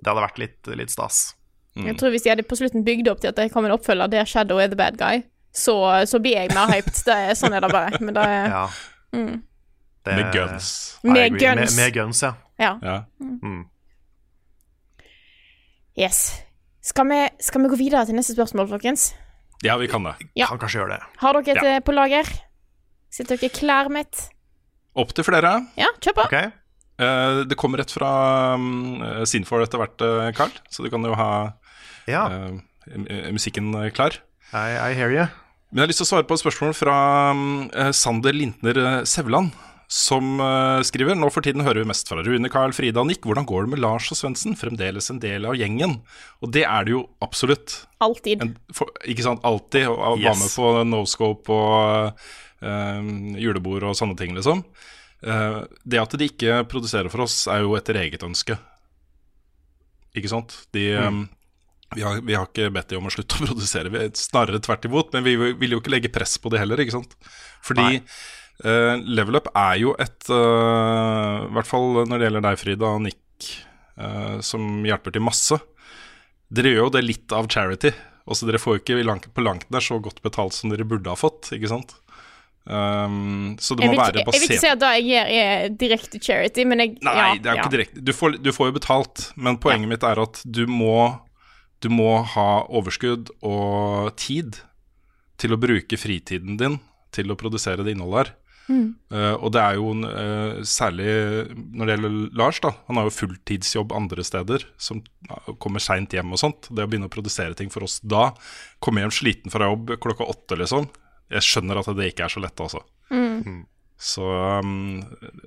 Det hadde vært litt, litt stas. Jeg tror hvis de hadde på slutten bygd opp til at det kom en oppfølger der Shadow er the bad guy, så, så blir jeg mer hyped. Det er, sånn er det bare. Men det er Ja. mm. Det- Med guns. Med guns. Med, med guns, ja. Ja. Ja. Mm. Yes. Skal vi, skal vi gå videre til neste spørsmål, folkens? ja, vi kan det. Ja. Kan kanskje gjøre det. Har dere et Ja. eh, på lager? Sitter dere klar med et Opp til flere. Ja, kjør på. Okay. Uh, det kommer rett fra um, Sinfor etter hvert, eh, Carl, så du kan jo ha Ja. uh, eh, musikken eh, klar. I, I hear you. Men jeg har lyst til å svare på et spørsmål fra um, eh, Sander Lintner eh, Sevland, som eh, skriver Nå for tiden hører vi mest fra Rune, Carl, Frida og Nick. Hvordan går det med Lars og Svendsen? Fremdeles en del av gjengen. Og det er det jo absolutt. Alltid. En, for, ikke sant? Alltid. Og og var Yes. med på Noscope og uh, julebord og sånne ting, liksom. Uh, det at de ikke produserer for oss, er jo etter eget ønske. Ikke sant? De, Mm. vi, har, vi har ikke bedt dem om å slutte å produsere, vi, snarere tvert imot. Men vi vil jo ikke legge press på det heller, ikke sant. Fordi eh, Level Up er jo et uh, I hvert fall når det gjelder deg, Frida, og Nick, uh, som hjelper til masse. Dere gjør jo det litt av charity. Også dere får jo ikke langt, på langt nær så godt betalt som dere burde ha fått, ikke sant? Um, så det må være basert jeg vil ikke si at det jeg gjør, er direkte charity, men jeg Nei, ja, det er jo ja. ikke direkte. Du får, du får jo betalt, men poenget mitt er at du må, du må ha overskudd og tid til å bruke fritiden din til å produsere det innholdet her. Mm. Eh, og det er jo uh, særlig når det gjelder Lars, da. Han har jo fulltidsjobb andre steder, som kommer seint hjem og sånt. Det å begynne å produsere ting for oss da, komme hjem sliten fra jobb klokka åtte, liksom. Jeg skjønner at det ikke er så lett, altså. Mm. Så um,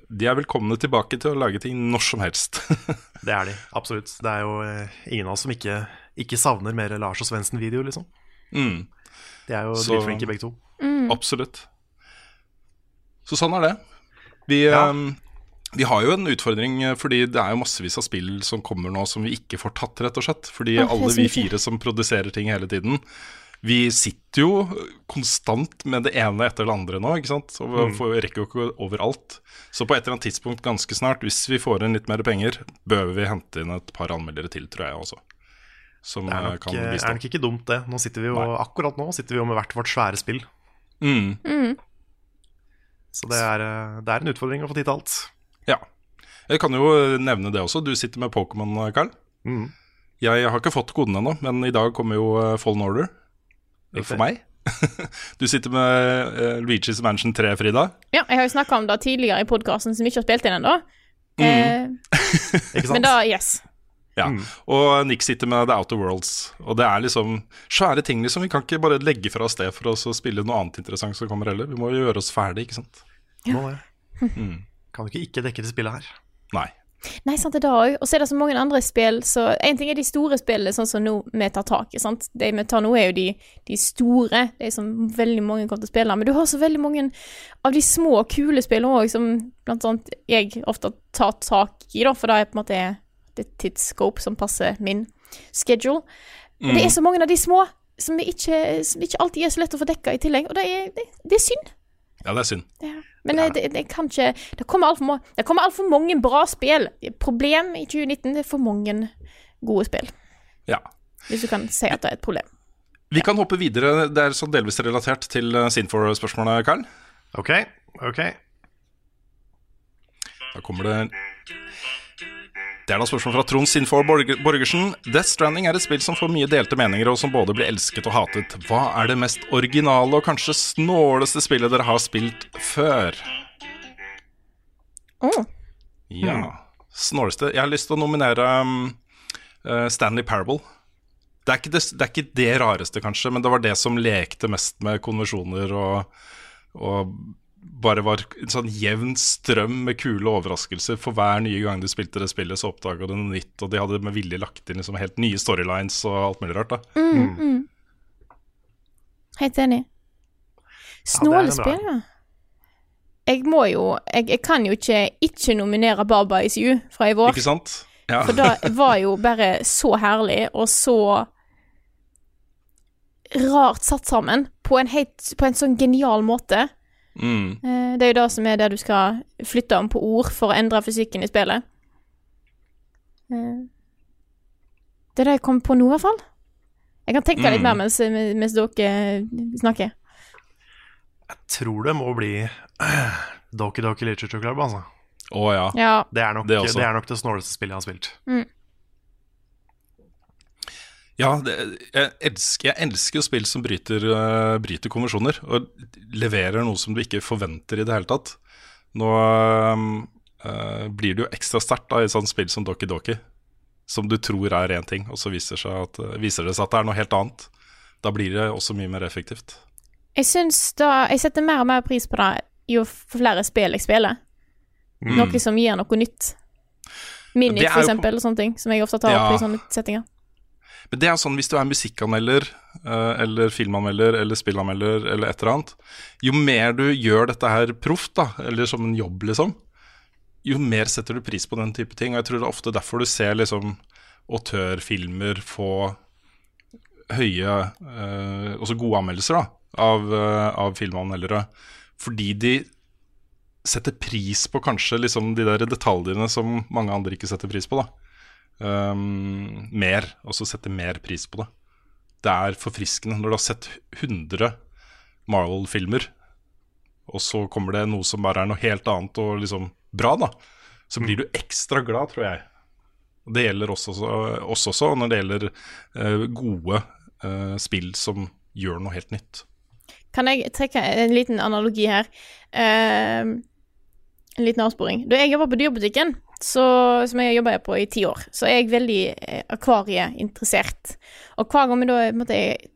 de er velkomne tilbake til å lage ting når som helst. <laughs> Det er de, absolutt. Det er jo uh, ingen av oss som ikke, ikke savner mer Lars og Svendsen-video, liksom. Mm. De er jo dritflinke begge to. Mm. Absolutt. Så sånn er det. Vi, ja. vi har jo en utfordring, eh, fordi det er jo massevis av spill som kommer nå som vi ikke får tatt, rett og slett. Fordi er alle vi fire som produserer ting hele tiden, vi sitter jo konstant med det ene etter det andre nå, ikke sant. Og vi Mm. får, rekker jo ikke overalt. Så på et eller annet tidspunkt ganske snart, hvis vi får inn litt mer penger, bør vi hente inn et par anmeldere til, tror jeg også. Som Det er eh, nok, kan eh, bistå. er nok ikke dumt, det. Nå sitter vi jo, akkurat nå sitter vi jo med hvert vårt svære spill. Mm. Mm. Så det er, eh, det er en utfordring å få tid til alt. Ja. Jeg kan jo nevne det også. Du sitter med Pokémon, Carl. Mm. Jeg har ikke fått koden ennå, men i dag kommer jo eh, Fallen Order. eh, For meg. <laughs> du sitter med eh, Luigi's Mansion 3, Frida. Ja, jeg har jo snakka om det tidligere i podkasten, som vi ikke har spilt inn ennå. Eh, <laughs> Ikke sant? men da, yes. Ja. Og Nick sitter med The Outer Worlds. Og det er liksom svære ting, liksom. Vi kan ikke bare legge fra oss det for oss å spille noe annet interessant som kommer heller. Vi må jo gjøre oss ferdig, ikke sant. Må det. Mm. Kan ikke ikke dekke det spillet her. Nei. Nei, sant det det òg. Og så er det så mange andre spill, så En ting er de store spillene, sånn som nå vi tar tak i. sant? De vi tar nå, er jo de, de store, de som veldig mange kommer til å spille. Men du har så veldig mange av de små, kule spillene òg, som blant annet jeg ofte tar tak i, da, for det er på en måte det tidsscope som passer min schedule. Mm. det Mm. er så mange av de små som, ikke, som ikke alltid er så lett å få dekka i tillegg, og det er, det, det er synd. Ja, det er synd. Men det, det, det kan ikke Det kommer altfor ma alt for mange bra spill. Problem i 2019 det er for mange gode spill. Ja. Hvis du kan si at det er et problem. Vi kan hoppe videre. Det er sånn delvis relatert til uh, Sinfor-spørsmålet, Carl. Ok, ok. Da kommer det Det er da spørsmål fra Trond Sinfor Borg- Borgersen. Death Stranding er et spill som får mye delte meninger, og som både blir elsket og hatet. Hva er det mest originale og kanskje snåleste spillet dere har spilt før? Oh. Ja Snåleste Jeg har lyst til å nominere um, uh, Stanley Parable. Det er, ikke det, det er ikke det rareste, kanskje, men det var det som lekte mest med konvensjoner og, og bare var en sånn jevn strøm med kule overraskelser. For hver nye gang du spilte det spillet, så oppdaga du noe nytt, og de hadde med vilje lagt inn liksom helt nye storylines og alt mulig rart. da Mm, mm. Helt enig. Snålespill, ja. Jeg må jo jeg, jeg kan jo ikke ikke nominere Baba Is You fra i vår. Ikke sant? Ja. For det var jo bare så herlig, og så rart satt sammen på en, helt, på en sånn genial måte. Mm. Eh, Det er jo det som er der du skal flytte om på ord for å endre fysikken i spillet. Eh, Det er det jeg kom på nå, i hvert fall. Jeg kan tenke litt Mm. mer mens, mens dere snakker. Jeg tror det må bli <clears throat> Doki Doki Literature Club, altså. Å ja. Ja. Det, er nok, Det det, er nok det snåleste spillet jeg har spilt. Mm. Ja, det, jeg, elsker, jeg elsker spill som bryter, uh, bryter konvensjoner, og leverer noe som du ikke forventer i det hele tatt. Nå uh, blir det jo ekstra sterkt i et sånt spill som Doki Doki, som du tror er én ting, og så viser, at, viser det seg at det er noe helt annet. Da blir det også mye mer effektivt. Jeg syns da Jeg setter mer og mer pris på det jo flere spill jeg spiller. Mm. Noe som gir noe nytt. Minit, for eksempel, og sånne ting. Som jeg ofte tar opp Ja. i sånne settinger. Men det er sånn hvis du er musikkanmelder, eh, eller filmanmelder, eller spillanmelder, eller et eller annet. Jo mer du gjør dette her proft, da, eller som en jobb, liksom, jo mer setter du pris på den type ting. Og jeg tror det er ofte derfor du ser liksom autørfilmer få høye, eh, også gode anmeldelser da, av, eh, av filmanmeldere. Fordi de setter pris på kanskje liksom de der detaljene som mange andre ikke setter pris på. da um, mer, så sette mer pris på det. Det er forfriskende når du har sett 100 Marvel-filmer, og så kommer det noe som bare er noe helt annet og liksom bra, da. Så blir du ekstra glad, tror jeg. Det gjelder oss også, oss også når det gjelder uh, gode uh, spill som gjør noe helt nytt. Kan jeg trekke en liten analogi her? Uh, en liten avsporing. Da jeg jobba på Dyrebutikken, så, som jeg jobba på i ti år, så er jeg veldig eh, akvarieinteressert. Og hver gang vi da måtte jeg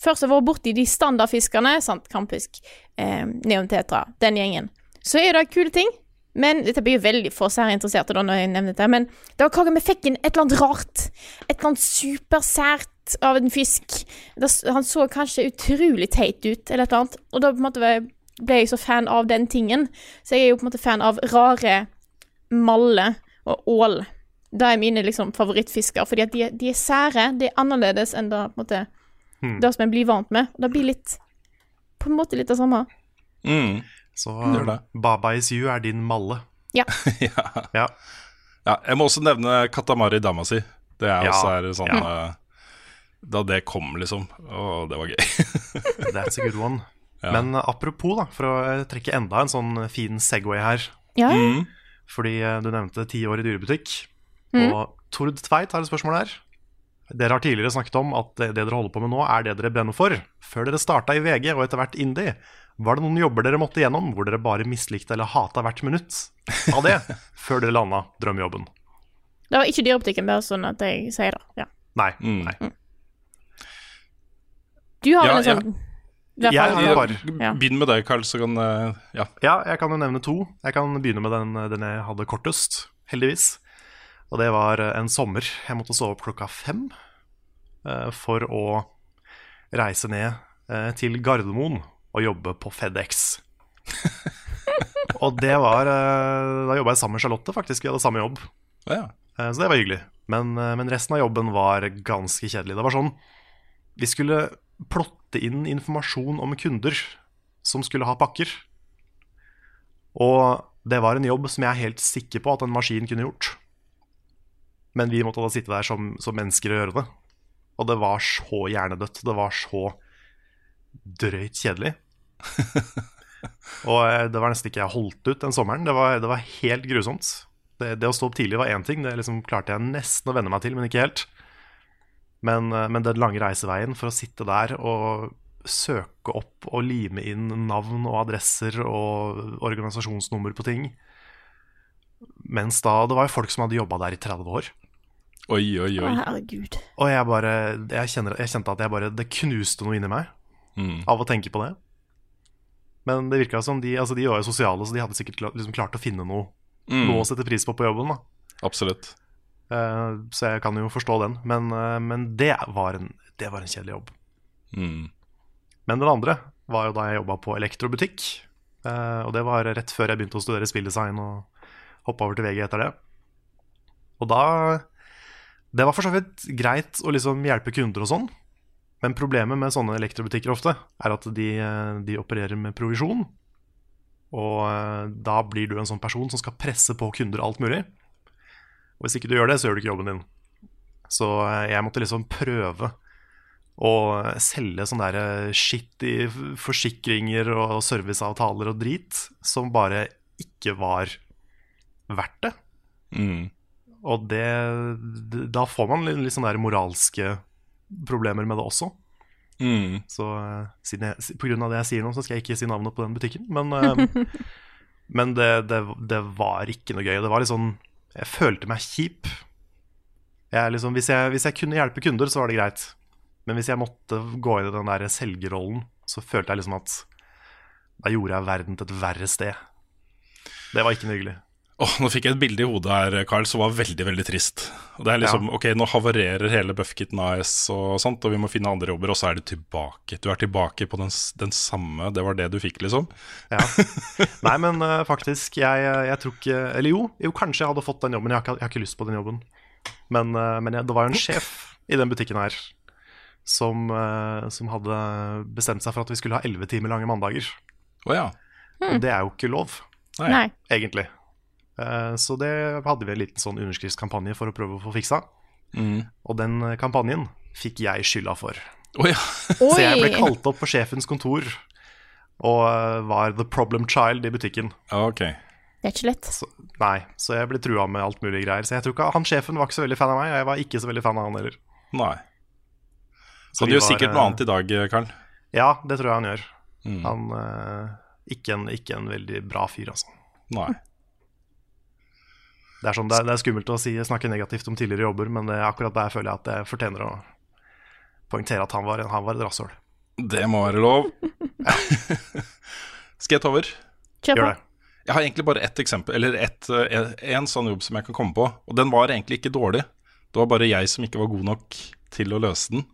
først har vært borti de standardfiskene, sant, kampisk, eh, neontetra, den gjengen, så er det kule ting. Men dette blir jo veldig få særinteresserte da når jeg nevner dette. Men det var hver gang vi fikk inn et eller annet rart. Et eller annet supersært av en fisk. Det, han så kanskje utrolig teit ut, eller et eller annet. Og da på en måte ble jeg så fan av den tingen. Så jeg er jo på en måte fan av rare malle og ål. Det er mine liksom favorittfisker, fordi at de, de er sære. De er annerledes enn det, på en måte, Hmm. det som en blir vant med. Og det blir litt På en måte litt det samme. Så mm. Baba is you er din malle. Ja. <laughs> ja. Ja. Ja, jeg må også nevne Katamari Damacy. Det er Ja, også er sånn ja. eh, Da det kom, liksom. Å, det var gøy. <laughs> That's a good one. Ja. Men apropos, da, for å eh, trekke enda en sånn fin Segway her. Ja. Mm. Fordi eh, du nevnte ti år i dyrebutikk. Mm. Og Tord Tveit har et spørsmål her. Dere har tidligere snakket om at det dere holder på med nå, er det dere brenner for. Før dere starta i VG og etter hvert Indie, var det noen jobber dere måtte gjennom hvor dere bare mislikte eller hata hvert minutt av det, <laughs> før dere landa drømmejobben? Det var ikke Dyrebutikken, bare sånn at jeg sier det. Ja. Nei. nei. Du har Ja, en sånn i Jeg. Ja. Begynn med deg, Carl. så kan eh, Ja. Ja, jeg kan jo nevne to. Jeg kan begynne med den, den jeg hadde kortest, heldigvis. Og det var eh, en sommer. Jeg måtte stå opp klokka fem eh, for å reise ned til Gardermoen og jobbe på FedEx. <laughs> og det var Da jobba jeg sammen med Charlotte, faktisk. Vi hadde samme jobb. Ja. Eh, så det var hyggelig. Men, men resten av jobben var ganske kjedelig. Det var sånn Vi skulle plotte inn informasjon om kunder som skulle ha pakker. Og det var en jobb som jeg er helt sikker på at en maskin kunne gjort. Men vi måtte da sitte der som, som mennesker og gjøre det. Og det var så hjernedødt. Det var så drøyt kjedelig. <laughs> og eh, det var nesten ikke jeg holdt ut den sommeren. Det var, det var helt grusomt. Det, det å stå opp tidlig var én ting, det liksom klarte jeg nesten å venne meg til, men ikke helt. Men, eh, men den lange reiseveien for å sitte der og søke opp og lime inn navn og adresser og organisasjonsnummer på ting Mens da det var jo folk som hadde jobba der i 30 år. Oi, oi, oi. herregud. Og jeg bare jeg, kjenner, jeg kjente at jeg bare det knuste noe inni meg Mm. av å tenke på det. Men det virka som de, altså de var jo sosiale, så de hadde sikkert liksom klart å finne noe, Mm. noe å sette pris på på jobben. da Absolutt. Eh, Så jeg kan jo forstå den. Men, eh, men det, var en, det var en kjedelig jobb. Mm. Men den andre var jo da jeg jobba på elektrobutikk. Eh, og det var rett før jeg begynte å studere spilldesign og hoppa over til VG etter det. Og da Det var for så vidt greit å liksom hjelpe kunder og sånn. Men problemet med sånne elektrobutikker ofte er at de, de opererer med provisjon. Og da blir du en sånn person som skal presse på kunder alt mulig. Og hvis ikke du gjør det, så gjør du ikke jobben din. Så eh, jeg måtte liksom prøve å selge sånn der shit i forsikringer og serviceavtaler og drit som bare ikke var verdt det. Mm. Og det, da får man litt, sånne der moralske problemer med det også. Mm. Så eh, siden jeg, på grunn av det jeg sier nå, så skal jeg ikke si navnet på den butikken. Men, eh, <laughs> men det, det, det var ikke noe gøy. Det var litt sånn Jeg følte meg kjip. Jeg liksom, hvis, jeg, hvis jeg kunne hjelpe kunder, så var det greit. Men hvis jeg måtte gå inn i den der selgerrollen, så følte jeg liksom at da gjorde jeg verden til et verre sted. Det var ikke noe hyggelig. Åh, Nå fikk jeg et bilde i hodet her, Carl, som var veldig veldig trist. Og det er liksom, Ja. ok, Nå havarerer hele Buffkitten AS, og sånt, og vi må finne andre jobber, og så er du tilbake. Du er tilbake på den, den samme Det var det du fikk, liksom? Ja. <laughs> Nei, men uh, faktisk, jeg, jeg tror ikke Eller jo, jo, kanskje jeg hadde fått den jobben. Jeg har ikke, jeg har ikke lyst på den jobben. Men, uh, men jeg, det var jo en sjef i den butikken her som, uh, som hadde bestemt seg for at vi skulle ha elleve timer lange mandager. Oh, ja. Og det er jo ikke lov. Nei. egentlig. Eh, Så det hadde vi en liten sånn underskriftskampanje for å prøve å få fiksa. Mm. Og den eh, kampanjen fikk jeg skylda for. Oh, ja. <laughs> Så jeg ble kalt opp på sjefens kontor og eh, var the problem child i butikken. Ja, ok. Det er ikke lett. Så, nei, så jeg ble trua med alt mulig greier. Så jeg tror ikke Han sjefen var ikke så veldig fan av meg, og jeg var ikke så veldig fan av han heller. Nei. Så Han gjør sikkert noe annet i dag, Karl. Ja, det tror jeg han gjør. Mm. Han eh, ikke, en, ikke en veldig bra fyr, altså. Nei. Det er, sånn, det er, det er skummelt å si, snakke negativt om tidligere jobber, men det, akkurat der føler jeg at jeg fortjener å poengtere at han var, han var et rasshøl. Det må være lov. <laughs> Skal jeg ta over? Kjør på. Det. Jeg har egentlig bare ett eksempel, eller ett, eh, en, sånn jobb som jeg kan komme på. Og den var egentlig ikke dårlig. Det var bare jeg som ikke var god nok til å løse den.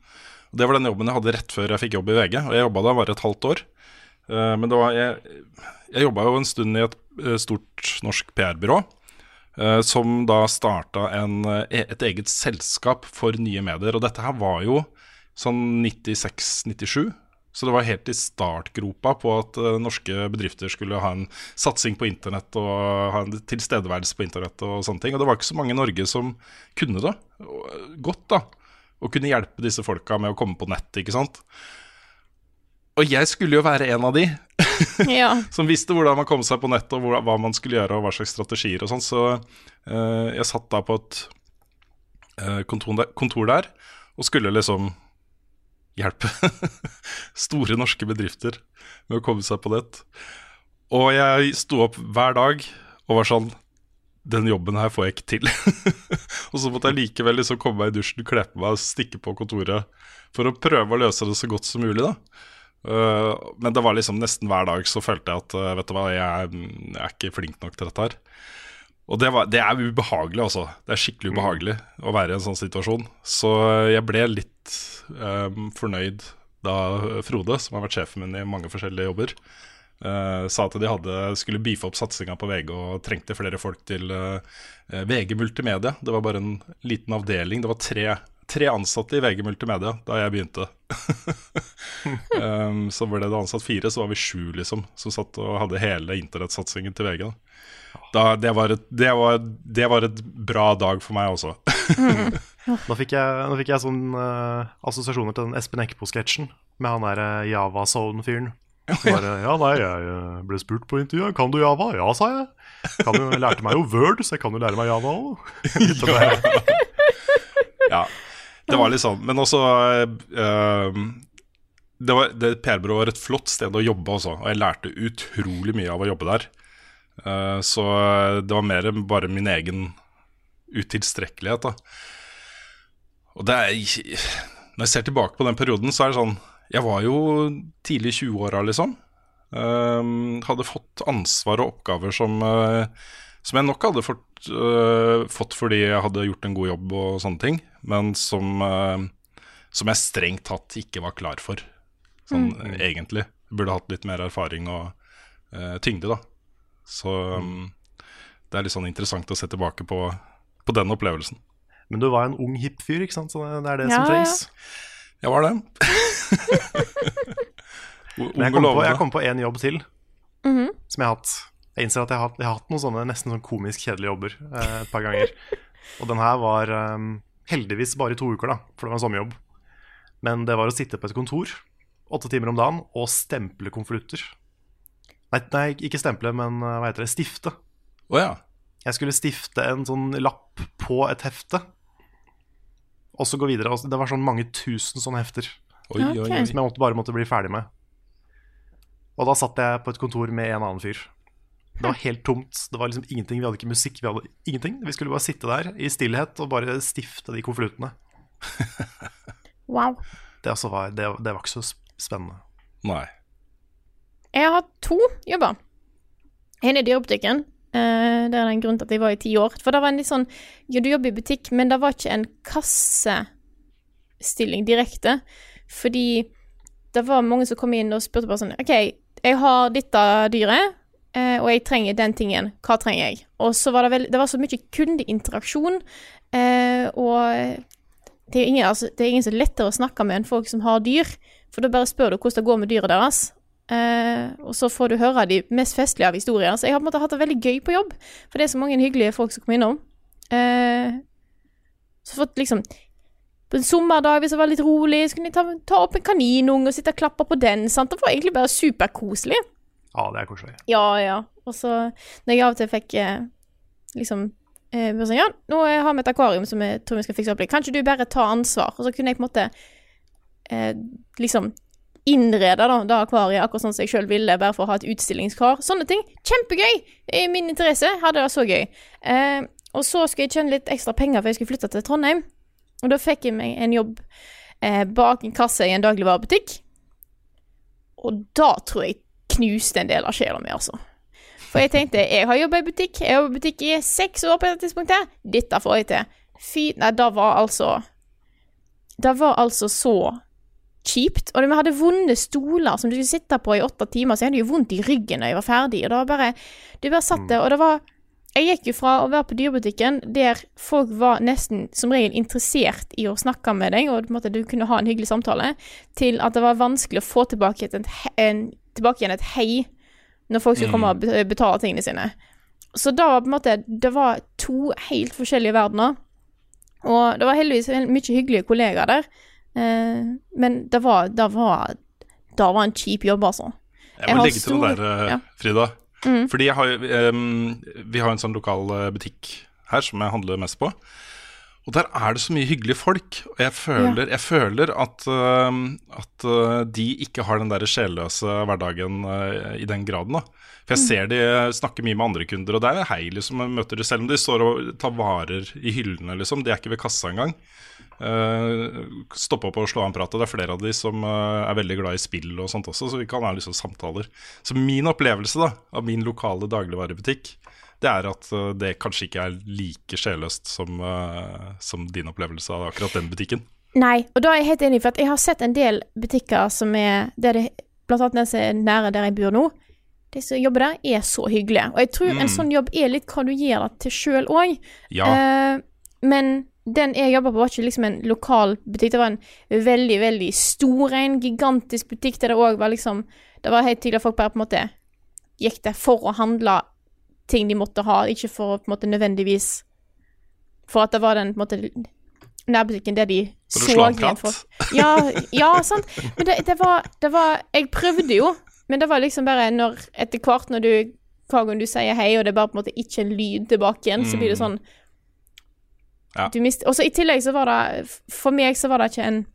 Og Det var den jobben jeg hadde rett før jeg fikk jobb i VG, og jeg jobba da bare et halvt år. Eh, Men det var, jeg, jeg jobba jo en stund i et eh, stort norsk PR-byrå. Eh, Som da starta eh, et eget selskap for nye medier. Og dette her var jo sånn 96-97. Så det var helt i startgropa på at eh, norske bedrifter skulle ha en satsing på internett og ha en tilstedeværelse på internett og sånne ting. Og det var ikke så mange i Norge som kunne det godt, da. Og kunne hjelpe disse folka med å komme på nett, ikke sant. Og jeg skulle jo være en av de <laughs> Ja. som visste hvordan man kom seg på nett, og hva man skulle gjøre, og hva slags strategier og sånn. Så uh, jeg satt da på et eh, kontor, der, kontor der og skulle liksom hjelpe <laughs> store norske bedrifter med å komme seg på nett. Og jeg sto opp hver dag og var sånn Den jobben her får jeg ikke til. <laughs> og så måtte jeg likevel liksom komme meg i dusjen, kle på meg og stikke på kontoret for å prøve å løse det så godt som mulig, da. Uh, men det var liksom nesten hver dag så følte jeg at uh, vet du hva, jeg, jeg er ikke flink nok til dette her. Og det, var, det er ubehagelig, altså. Det er skikkelig ubehagelig å være i en sånn situasjon. Så uh, jeg ble litt um, fornøyd da Frode, som har vært sjefen min i mange forskjellige jobber, uh, sa at de hadde, skulle beefe opp satsinga på VG og trengte flere folk til uh, VG Multimedia. Det var bare en liten avdeling. Det var tre, tre ansatte i VG Multimedia da jeg begynte. <laughs> um, så ble det ansatt fire, så var vi sju, liksom, som satt og hadde hele internettsatsingen til VG. Da. Da, det, var et, det, var, det var et bra dag for meg også. Nå fikk jeg, nå fikk jeg sånn uh, assosiasjoner til den Espen Eckbo-sketsjen med han der uh, Java-zone-fyren. Bare Ja, nei, jeg eh, ble spurt på intervjuet. Kan du Java? Ja, sa jeg. Kan jo, jeg lærte meg jo Word, så jeg kan jo lære meg Java òg. <laughs> ja, det var litt sånn. Men også uh, det var, det PR-byrået var et flott sted å jobbe også, og jeg lærte utrolig mye av å jobbe der. Uh, så det var mer bare min egen utilstrekkelighet, da. Og det er Når jeg ser tilbake på den perioden, så er det sånn Jeg var jo tidlig i 20-åra, liksom. Uh, hadde fått ansvar og oppgaver som, uh, som jeg nok hadde fått, eh, fått fordi jeg hadde gjort en god jobb og sånne ting, men som, eh, som jeg strengt tatt ikke var klar for, sånn Mm. eh, egentlig. Burde hatt litt mer erfaring og uh, tyngde, da. Så um, det er litt sånn interessant å se tilbake på, på den opplevelsen. Men du var en ung, hipp fyr, ikke sant? Så det er det Ja, som trengs. Jeg var det. <laughs> Men jeg kom, på, jeg kom på en jobb til Mhm. som jeg har hatt. Jeg innser at jeg har, jeg har hatt noen sånne nesten sånn komisk kjedelige jobber eh, et par ganger. <laughs> Og den her var eh, heldigvis bare i to uker, da, for det var en sommerjobb. Men det var å sitte på et kontor åtte timer om dagen og stemple konvolutter. Nei, nei, ikke stemple, men eh, hva heter det? Stifte. Oh, ja. Jeg skulle stifte en sånn lapp på et hefte, og så gå videre. Altså, Det var sånn mange tusen sånne hefter Oi, oi, oi. som jeg måtte, bare måtte bli ferdig med. Og da satt jeg på et kontor med en annen fyr. Det var helt tomt. Det var liksom ingenting. Vi hadde ikke musikk. Vi hadde ingenting. Vi skulle bare sitte der i stillhet og bare stifte de konvoluttene. <laughs> Wow. Det, altså var, det, det var ikke så spennende. Nei. Jeg har hatt to jobber. En i dyrebutikken, Eh, det er en grunn til at jeg var i ti år. For det var en litt sånn Jo, du jobber i butikk, men det var ikke en kassestilling direkte. Fordi det var mange som kom inn og spurte bare sånn OK, jeg har dette dyret, eh, og jeg trenger den tingen. Hva trenger jeg? Og så var det vel Det var så mye kundeinteraksjon, eh, og det er, ingen, altså, det er ingen som er lettere å snakke med enn folk som har dyr. For da bare spør du hvordan det går med dyret deres. Eh, og så får du høre de mest festlige av historier. Så jeg har på en måte hatt det veldig gøy på jobb, for det er så mange hyggelige folk som kommer innom. Eh, så fått liksom På en sommerdag, hvis det var litt rolig, så kunne jeg ta, ta opp en kaninunge og sitte og klappe på den. Sant? Det var egentlig bare superkoselig. Ja, det er koselig. Ja, ja. Og så når jeg av og til fikk eh, liksom eh, sånn, Ja, nå har vi et akvarium som jeg tror vi skal fikse opp litt. Kan ikke du bare ta ansvar? Og så kunne jeg på en måte eh, liksom innrede da, det akvariet akkurat sånn som jeg sjøl ville, bare for å ha et utstillingskar. Sånne ting. Kjempegøy! I min interesse hadde det så gøy. Eh, og så skulle jeg tjene litt ekstra penger, for jeg skulle flytte til Trondheim. Og da fikk jeg meg en jobb eh, bak en kasse i en dagligvarebutikk. Og da tror jeg knuste en del av sjela mi, altså. For jeg tenkte, jeg har jobba i butikk, jeg har jobbet i butikk i seks år på dette tidspunktet. Dette får jeg til. Fy Nei, det var altså Det var altså så kjipt. Og vi hadde vonde stoler som du skulle sitte på i åtte timer, så jeg hadde jo vondt i ryggen da jeg var ferdig. Og det var bare Du bare satt der, og det var Jeg gikk jo fra å være på dyrebutikken der folk var nesten som regel interessert i å snakke med deg, og du kunne ha en hyggelig samtale, til at det var vanskelig å få tilbake, en, en, tilbake igjen et hei når folk skulle komme og betale tingene sine. Så da var på en måte Det var to helt forskjellige verdener. Og det var heldigvis mye hyggelige kollegaer der. Eh, men det var, det var Det var en kjip jobb, altså. Jeg må har legge til stor- det der, eh, ja. Frida. Mhm. Fordi jeg har, um, vi har en sånn lokal eh, butikk her som jeg handler mest på. Og der er det så mye hyggelige folk. Og jeg føler, jeg føler at, uh, at uh, de ikke har den der sjelløse hverdagen uh, i den graden. da For jeg Mm. ser de snakker mye med andre kunder, og det er hei, liksom. Jeg møter de selv om de står og tar varer i hyllene, liksom. De er ikke ved kassa engang. Stoppe opp og slå av en prat. Og det er flere av de som er veldig glad i spill og sånt også, så vi kan ha liksom samtaler. Så min opplevelse da av min lokale dagligvarebutikk, det er at eh, det kanskje ikke er like sjelløst som, eh, som din opplevelse av akkurat den butikken. Nei, og da er jeg helt enig, for at jeg har sett en del butikker som er der det, Blant annet den som er nære der jeg bor nå. De som jobber der, er så hyggelige. Og jeg tror Mm. en sånn jobb er litt hva du gjør det til sjøl òg. Ja. Eh, men den jeg jobba på, var ikke liksom en lokal butikk. Det var en veldig, veldig stor en, gigantisk butikk der det òg var liksom Det var helt tydelig at folk bare på en måte gikk der for å handle ting de måtte ha, ikke for å på en måte nødvendigvis For at det var den på en måte nærbutikken der de så en igjen folk. Ja, ja, sant. Men det, det, var, det var Jeg prøvde jo, men det var liksom bare når Etter hvert når du Hver gang du sier hei, og det er bare på en måte ikke en lyd tilbake igjen, så blir det Mm. sånn Ja. du mister Og så i tillegg så var det For meg så var det ikke en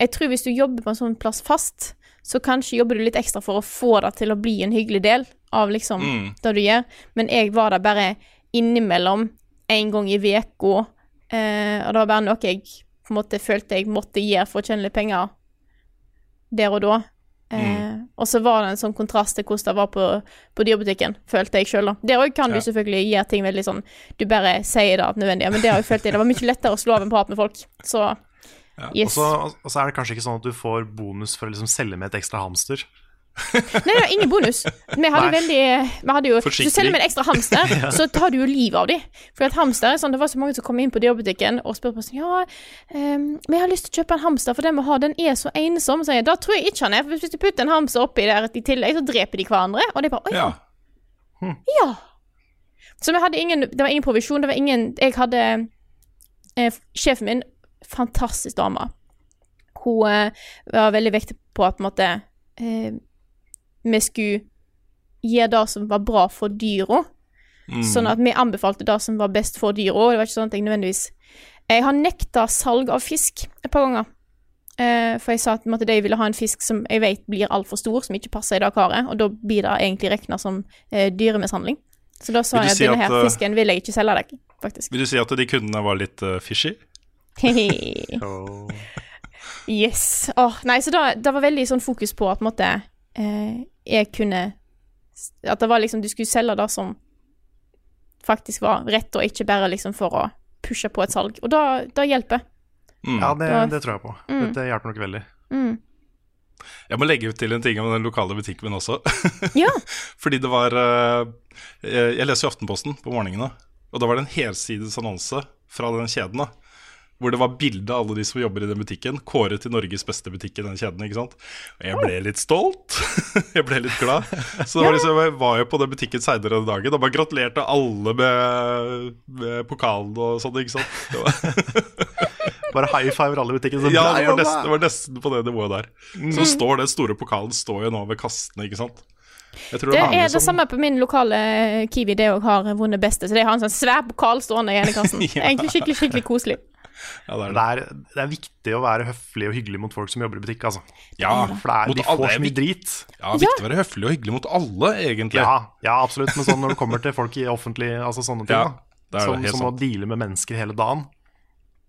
Jeg tror hvis du jobber på en sånn plass fast, så kanskje jobber du litt ekstra for å få det til å bli en hyggelig del av liksom Mm. det du gjør. Men jeg var der bare innimellom en gang i uka, eh, og det var bare noe jeg på en måte følte jeg måtte gjøre for å tjene litt penger der og da. Eh, Og så var det en sånn kontrast til hvordan det var på, på dyrebutikken, følte jeg sjøl. Der òg kan Ja. du selvfølgelig gjøre ting veldig sånn Du bare sier det nødvendig, men det har jeg følt jeg. Det var mye lettere å slå av en prat med folk. Så Og så og så er det kanskje ikke sånn at du får bonus for å liksom selge med et ekstra hamster. Nei, det ingen bonus. <laughs> Vi hadde veldig vi hadde jo, du Forsikring. selger med en ekstra hamster, <laughs> Ja. så tar du jo livet av dem. For at hamster er sånn, Det var så mange som kom inn på dyrebutikken og spurte på sånn Ja, um, vi har lyst til å kjøpe en hamster, for den vi har, den er så ensom. Så jeg, da tror jeg ikke han er. For hvis du putter en hamster oppi der i tillegg, så dreper de hverandre. Og det er bare Å ja. Ja. Så vi hadde ingen Det var ingen provisjon. Det var ingen Jeg hadde eh, Sjefen min, fantastisk dame. Hun eh, var veldig viktig på at måtte, eh, vi skulle gi det som var bra for dyra. Mm. Sånn at vi anbefalte det som var best for dyra. Det var ikke sånn at jeg nødvendigvis Jeg har nekta salg av fisk et par ganger. Eh, for jeg sa at måtte, de ville ha en fisk som jeg vet blir altfor stor, som ikke passer i det karet. Og da blir det egentlig regna som eh, dyremishandling. Så da sa jeg at denne her eh, fisken vil jeg ikke selge deg, faktisk. Vil du si at de kundene var litt uh, fishy? <laughs> yes. Oh, nei, så da, det var veldig sånn fokus på at på en måte, eh, jeg kunne At det var liksom du skulle selge det som faktisk var rett, og ikke bare liksom for å pushe på et salg. Og da, da hjelper. Ja, det, det tror jeg på. Mm. Det, hjelper nok veldig. Mm. Jeg må legge til en ting om den lokale butikken min også. <laughs> Ja. Fordi det var eh, Jeg leser jo Aftenposten på morgenene, og da var det en helsides annonse fra den kjeden. da hvor det var bilde av alle de som jobber i den butikken, kåret til Norges beste butikk i den kjeden. ikke sant? Og jeg ble litt stolt. <laughs> jeg ble litt glad. Så det var liksom, jeg var jo på den butikken seinere den dagen og bare gratulerte alle med, med pokalen og sånn, ikke sant. Det var, <laughs> Bare high five alle butikkene. butikken. ja, det var, nesten, det var nesten på det nivået der. Så Mm. står den store pokalen står jo nå ved kastene, ikke sant. Jeg tror Det mange er det som- samme på min lokale Kiwi, det òg har vunnet beste. Så de har en sånn svær pokal stående i ene kassen. <laughs> Ja. Egentlig skikkelig, skikkelig koselig. Ja, det, er det. er, det er viktig å være høflig og hyggelig mot folk som jobber i butikk. Altså. Ja, For det er, mot de får er så mye drit. Ja, viktig å være høflig og hyggelig mot alle, egentlig. Ja, ja, absolutt. Men sånn når det kommer til folk i offentlig Altså sånne ting, det er da, som, som må deale med mennesker hele dagen,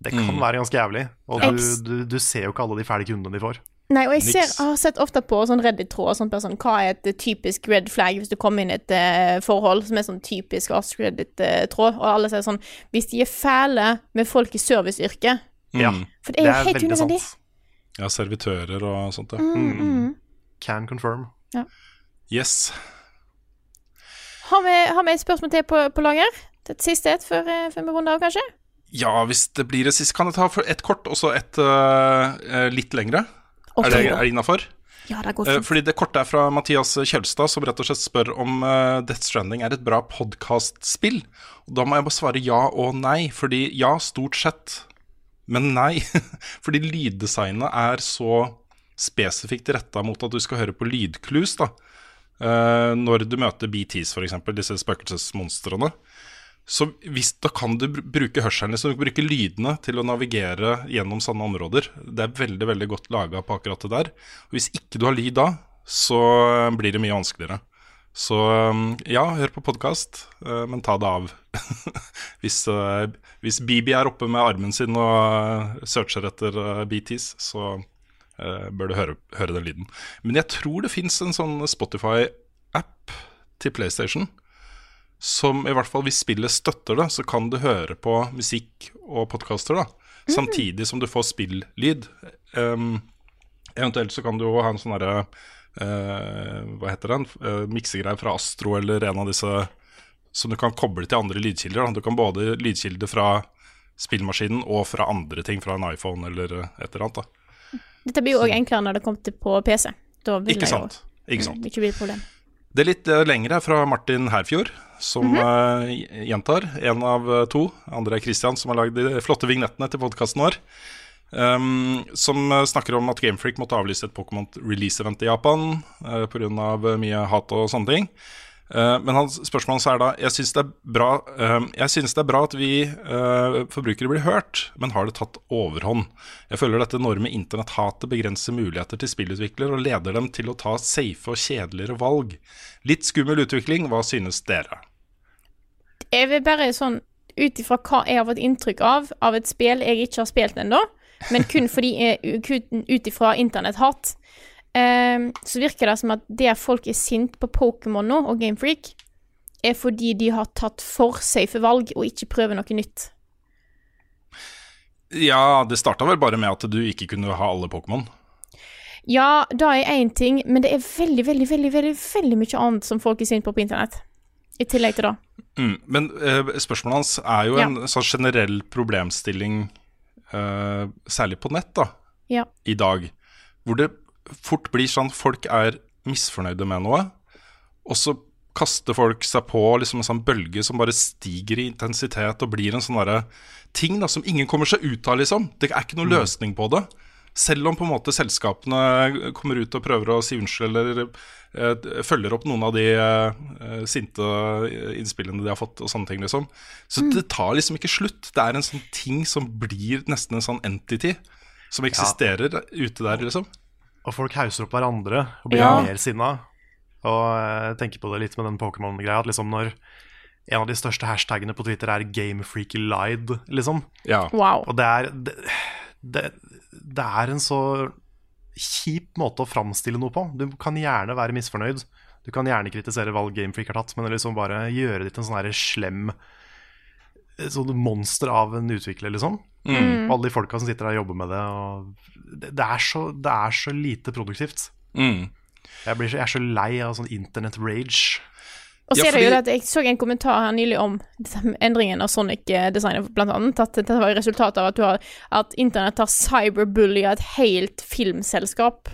det kan Mm. være ganske jævlig. Og du, du, du ser jo ikke alle de fæle kundene de får. Nei, og jeg ser, har sett ofte på sånn Reddit-tråd sånn sånn, hva er et eh, typisk red flag hvis du kommer inn i et uh, forhold som er sånn typisk Ask Reddit-tråd, og alle sier sånn Hvis de er fæle med folk i serviceyrket Ja. For det er jo helt unødvendig. Ja, servitører og sånt. Ja. Mm, mm. Can confirm. Ja. Yes. Har, vi, har vi et spørsmål til på, på lager? Et siste et før, eh, før vi runder av, kanskje? Ja, hvis det blir det siste, kan jeg ta et ett kort og så et uh, litt lengre. Er det, er det innafor? Ja, det går Eh, fint. fordi det korte er fra Mathias Kjølstad, som rett og slett spør om eh, Death Stranding er et bra podkastspill. Da må jeg bare svare ja og nei, fordi ja, stort sett, men nei. <laughs> fordi lyddesignet er så spesifikt retta mot at du skal høre på lydklus, da. Eh, når du møter BTs, f.eks., disse spøkelsesmonstrene. Så hvis, da kan du bruke hørselen, liksom, du bruke lydene til å navigere gjennom sånne områder. Det er veldig veldig godt laga på akkurat det der. Og hvis ikke du har lyd da, så eh, blir det mye vanskeligere. Så um, ja, hør på podkast, men ta det av. <laughs> hvis, eh, hvis Bibi er oppe med armen sin og eh, searcher etter eh, BTs, så eh, bør du høre, høre den lyden. Men jeg tror det fins en sånn Spotify-app til PlayStation som i hvert fall hvis spillet støtter det, så kan du høre på musikk og podkaster, da. Samtidig som du får spillyd. Um, eventuelt så kan du jo ha en sånn derre uh, Hva heter den? Uh, Miksegreie fra Astro eller en av disse som du kan koble til andre lydkilder. Da. Du kan både lydkilde fra spillmaskinen og fra andre ting, fra en iPhone eller eh, et eller annet. da. Dette blir jo òg enklere når det kommer til på PC. Da vil Ikke det jo. Ikke sant. ikke bli et problem. Det er litt eh, lengre fra Martin Herfjord, som eh, gjentar. En av eh, to. Andre er Christian, som har lagd de flotte vignettene til podkasten vår. Um, som eh, snakker om at Gamefreak måtte avlyse et Pokémon release-event i Japan uh, pga. mye hat og sånne ting. Uh, men hans spørsmål er da Jeg syns det synes det er bra at vi uh, forbrukere blir hørt, men har det tatt overhånd? Jeg føler dette enorme internetthatet begrenser muligheter til spillutviklere og leder dem til å ta safe og kjedeligere valg. Litt skummel utvikling, hva synes dere? Jeg vil bare sånn ut ifra hva jeg har fått inntrykk av av et spill jeg ikke har spilt ennå, men kun <laughs> fordi jeg, ut ifra internetthat, eh, så virker det som at det folk er sint på Pokémon nå, og Gamefreak, er fordi de har tatt for safe valg og ikke prøver noe nytt. Ja, det starta vel bare med at du ikke kunne ha alle Pokémon. Ja, det er én ting, men det er veldig, veldig, veldig, veldig, veldig mye annet som folk er sint på på internett. I tillegg til det. Mm, men uh, spørsmålet hans er jo Ja. en sånn generell problemstilling, uh, særlig på nett, da, Ja. i dag. Hvor det fort blir sånn folk er misfornøyde med noe, og så kaster folk seg på liksom en sånn bølge som bare stiger i intensitet og blir en sånn derre ting da, som ingen kommer seg ut av, liksom. Det er ikke noen Mm. løsning på det. Selv om på en måte selskapene kommer ut og prøver å si unnskyld eller følger opp noen av de eh, sinte innspillene de har fått og sånne ting, liksom. Så Mm. det tar liksom ikke slutt. Det er en sånn ting som blir nesten en sånn entity som eksisterer ute der, liksom. Og folk hauser opp hverandre og blir Ja. mer sinna. Og jeg tenker på det litt med den Pokémon-greia, at liksom når en av de største hashtagene på Twitter er 'Gamefreaky-lied', liksom. Ja. Wow. Og det er, det, det, det er en så kjip måte å framstille noe på. Du kan gjerne være misfornøyd. Du kan gjerne kritisere valg Gamefreak har tatt, men liksom bare gjøre det til en sånn slem sånn monster av en utvikler, liksom. Mm. Alle de folka som sitter der og jobber med det. Det, det, er så, det er så lite produktivt. Mm. Jeg, blir så, jeg er så lei av sånn internett rage. Og så er det jo det at Jeg så en kommentar her nylig om endringen av Sonic-designet, blant annet. At dette var resultatet av at, har, at internett har cyberbullia et helt filmselskap.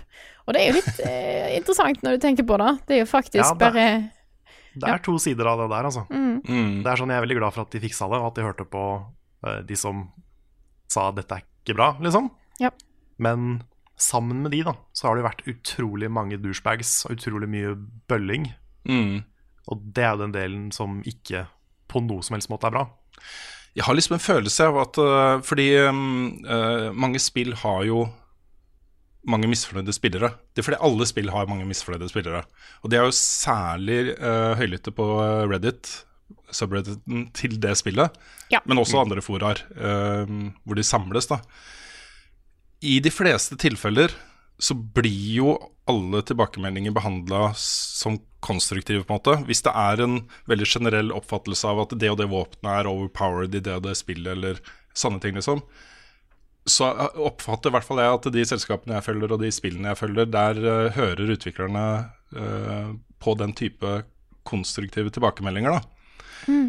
Og det er jo litt <laughs> eh, interessant når du tenker på det. Det er jo faktisk Ja, det- bare Det er to sider av det der, altså. Mm. Det er sånn Jeg er veldig glad for at de fiksa det, og at de hørte på uh, de som sa dette er ikke bra, liksom. Ja. Men sammen med de, da, så har det jo vært utrolig mange douchebags og utrolig mye bølling. Mm. Og det er jo den delen som ikke på noe som helst måte er bra. Jeg har liksom en følelse av at øh, Fordi øhm, øh, mange spill har jo mange misfornøyde spillere. Det er fordi alle spill har mange misfornøyde spillere. Og det er jo særlig øh, høylytte på Reddit, subredditen til det spillet. Ja. Men også andre foraer hvor de samles, da. I de fleste tilfeller så blir jo alle tilbakemeldinger behandla som konstruktive, på en måte. Hvis det er en veldig generell oppfattelse av at det og det våpenet er overpowered i det og det spillet, eller sånne ting, liksom, så oppfatter i hvert fall jeg at de selskapene jeg følger, og de spillene jeg følger, der uh, hører utviklerne uh, på den type konstruktive tilbakemeldinger, da